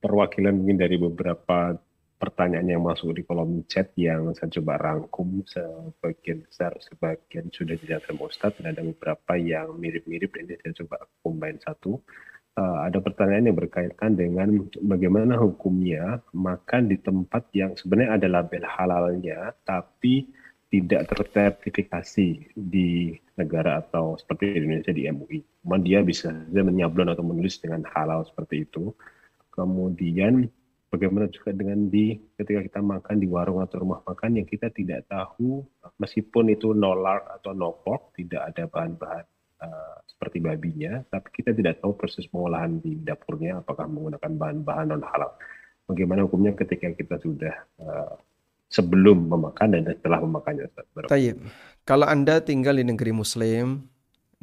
Perwakilan mungkin dari beberapa pertanyaan yang masuk di kolom chat yang saya coba rangkum sebagian besar sebagian sudah dijawab sama Ustadz dan ada beberapa yang mirip-mirip ini saya coba combine satu. Uh, ada pertanyaan yang berkaitan dengan bagaimana hukumnya makan di tempat yang sebenarnya ada label halalnya, tapi tidak tersertifikasi di negara atau seperti Indonesia di MUI. Cuman dia bisa saja menyablon atau menulis dengan halal seperti itu. Kemudian bagaimana juga dengan di ketika kita makan di warung atau rumah makan yang kita tidak tahu meskipun itu no lard atau no pork tidak ada bahan-bahan uh, seperti babinya, tapi kita tidak tahu proses pengolahan di dapurnya apakah menggunakan bahan-bahan non halal. Bagaimana hukumnya ketika kita sudah uh, sebelum memakan dan setelah memakannya? Tayyip. Kalau Anda tinggal di negeri Muslim,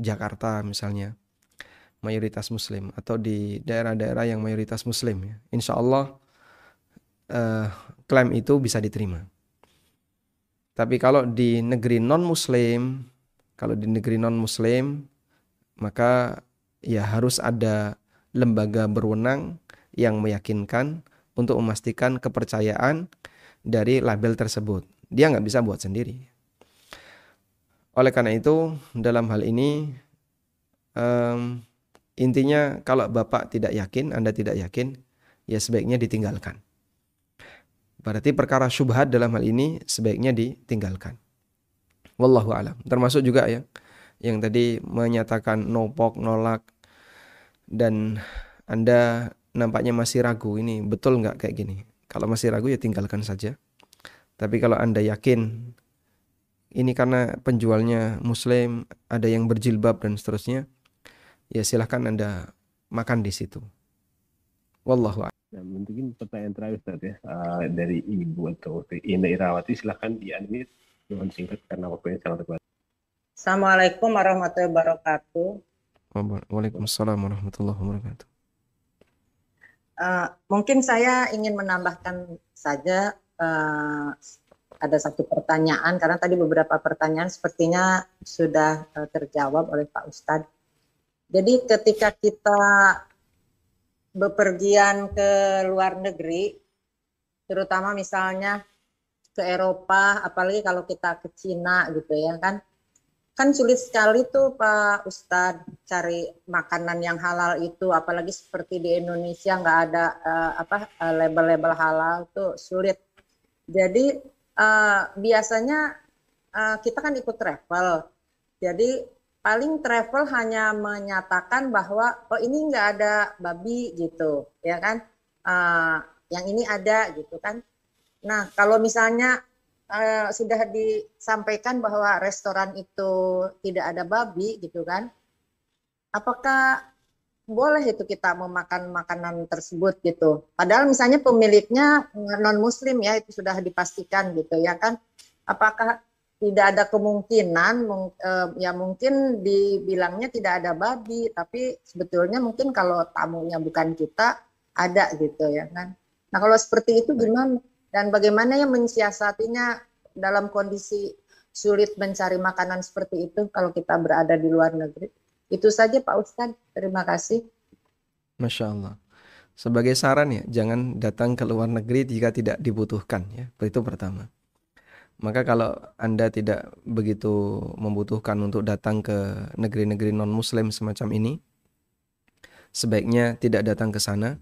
Jakarta misalnya, mayoritas Muslim, atau di daerah-daerah yang mayoritas Muslim, ya, insya Allah uh, klaim itu bisa diterima. Tapi kalau di negeri non-Muslim, kalau di negeri non-Muslim, maka ya harus ada lembaga berwenang yang meyakinkan untuk memastikan kepercayaan dari label tersebut. Dia nggak bisa buat sendiri. Oleh karena itu, dalam hal ini um, intinya kalau bapak tidak yakin, anda tidak yakin, ya sebaiknya ditinggalkan. Berarti perkara syubhat dalam hal ini sebaiknya ditinggalkan. Wallahu alam. Termasuk juga ya yang tadi menyatakan no pork, nolak dan Anda nampaknya masih ragu ini betul nggak kayak gini. Kalau masih ragu ya tinggalkan saja. Tapi kalau Anda yakin ini karena penjualnya muslim, ada yang berjilbab dan seterusnya, ya silahkan Anda makan di situ. Wallahu Nah, mungkin pertanyaan terakhir Ustaz ya uh, dari Ibu atau Ina Irawati silahkan di unmute dengan singkat karena waktunya sangat terbatas. Assalamualaikum warahmatullahi wabarakatuh. Waalaikumsalam warahmatullahi wabarakatuh. Uh, mungkin saya ingin menambahkan saja uh, ada satu pertanyaan karena tadi beberapa pertanyaan sepertinya sudah uh, terjawab oleh Pak Ustadz. Jadi ketika kita bepergian ke luar negeri, terutama misalnya ke Eropa, apalagi kalau kita ke Cina gitu ya kan, kan sulit sekali tuh Pak Ustadz cari makanan yang halal itu, apalagi seperti di Indonesia nggak ada uh, apa eh, label-label halal tuh sulit. Jadi uh, biasanya uh, kita kan ikut travel, jadi paling travel hanya menyatakan bahwa oh ini nggak ada babi gitu ya kan? Uh, yang ini ada gitu kan? Nah kalau misalnya uh, sudah disampaikan bahwa restoran itu tidak ada babi gitu kan. Apakah boleh itu kita memakan makanan tersebut gitu? Padahal misalnya pemiliknya non muslim ya itu sudah dipastikan gitu ya kan? Apakah tidak ada kemungkinan eh, ya mungkin dibilangnya tidak ada babi tapi sebetulnya mungkin kalau tamunya bukan kita ada gitu ya kan? Nah kalau seperti itu gimana dan bagaimana yang mensiasatinya dalam kondisi sulit mencari makanan seperti itu kalau kita berada di luar negeri? Itu saja Pak Ustadz. Terima kasih. Masya Allah. Sebagai saran ya jangan datang ke luar negeri jika tidak dibutuhkan ya. Itu pertama. Maka kalau Anda tidak begitu membutuhkan untuk datang ke negeri-negeri non-muslim semacam ini, sebaiknya tidak datang ke sana.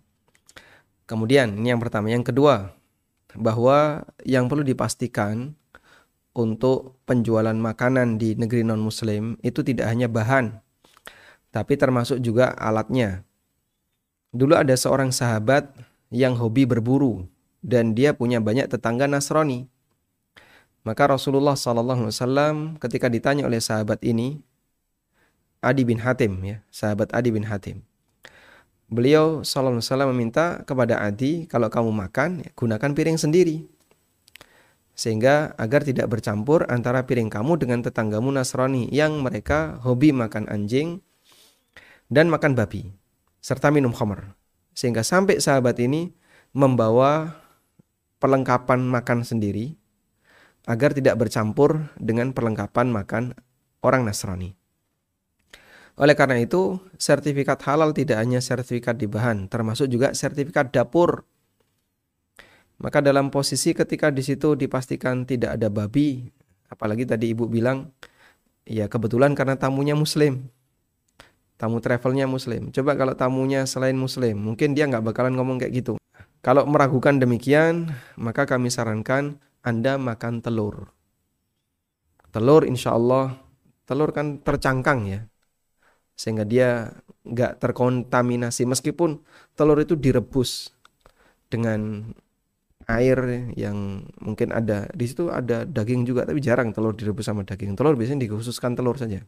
Kemudian, ini yang pertama. Yang kedua, bahwa yang perlu dipastikan untuk penjualan makanan di negeri non-muslim itu tidak hanya bahan, tapi termasuk juga alatnya. Dulu ada seorang sahabat yang hobi berburu dan dia punya banyak tetangga Nasrani. Maka Rasulullah SAW ketika ditanya oleh sahabat ini, Adi bin Hatim ya, sahabat Adi bin Hatim. Beliau SAW meminta kepada Adi, kalau kamu makan, gunakan piring sendiri. Sehingga agar tidak bercampur antara piring kamu dengan tetanggamu Nasrani yang mereka hobi makan anjing dan makan babi, serta minum khamr. Sehingga sampai sahabat ini membawa perlengkapan makan sendiri, agar tidak bercampur dengan perlengkapan makan orang Nasrani. Oleh karena itu, sertifikat halal tidak hanya sertifikat di bahan, termasuk juga sertifikat dapur. Maka dalam posisi ketika di situ dipastikan tidak ada babi, apalagi tadi ibu bilang, ya kebetulan karena tamunya muslim, tamu travelnya muslim. Coba kalau tamunya selain muslim, mungkin dia nggak bakalan ngomong kayak gitu. Kalau meragukan demikian, maka kami sarankan anda makan telur. Telur insya Allah, telur kan tercangkang ya. Sehingga dia nggak terkontaminasi. Meskipun telur itu direbus dengan air yang mungkin ada. Di situ ada daging juga, tapi jarang telur direbus sama daging. Telur biasanya dikhususkan telur saja.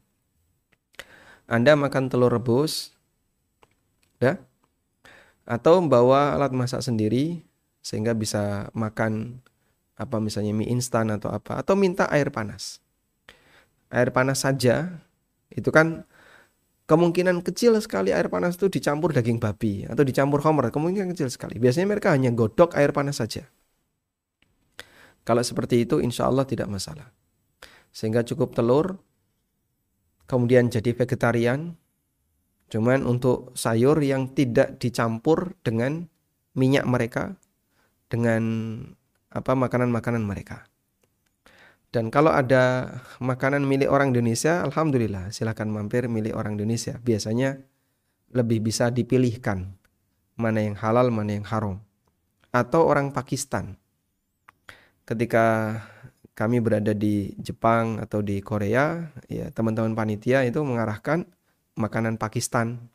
Anda makan telur rebus, ya, atau bawa alat masak sendiri sehingga bisa makan apa misalnya mie instan atau apa atau minta air panas. Air panas saja itu kan kemungkinan kecil sekali air panas itu dicampur daging babi atau dicampur homer kemungkinan kecil sekali. Biasanya mereka hanya godok air panas saja. Kalau seperti itu insya Allah tidak masalah. Sehingga cukup telur, kemudian jadi vegetarian, cuman untuk sayur yang tidak dicampur dengan minyak mereka, dengan apa makanan-makanan mereka. Dan kalau ada makanan milik orang Indonesia, alhamdulillah silahkan mampir milik orang Indonesia. Biasanya lebih bisa dipilihkan mana yang halal, mana yang haram. Atau orang Pakistan. Ketika kami berada di Jepang atau di Korea, ya teman-teman panitia itu mengarahkan makanan Pakistan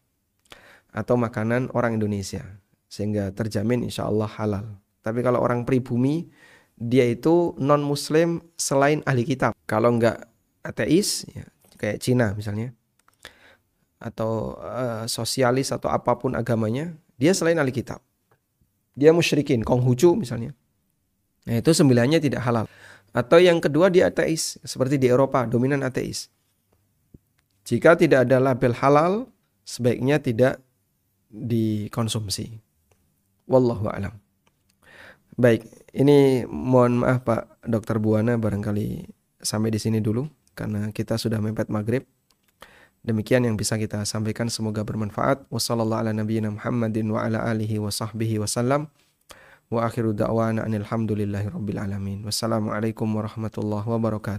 atau makanan orang Indonesia sehingga terjamin insya Allah halal. Tapi kalau orang pribumi, dia itu non muslim selain ahli kitab. Kalau enggak ateis, ya, kayak Cina misalnya, atau uh, sosialis atau apa pun agamanya, dia selain ahli kitab. dia musyrikin, Konghucu misalnya. Nah, itu sembilannya tidak halal. Atau yang kedua dia ateis, seperti di Eropa, dominan ateis. Jika tidak ada label halal, sebaiknya tidak dikonsumsi. Wallahu a'lam. Baik, ini mohon maaf Pak Dokter Buana barangkali sampai di sini dulu karena kita sudah mepet maghrib. Demikian yang bisa kita sampaikan semoga bermanfaat. Wassalamualaikum warahmatullahi wabarakatuh.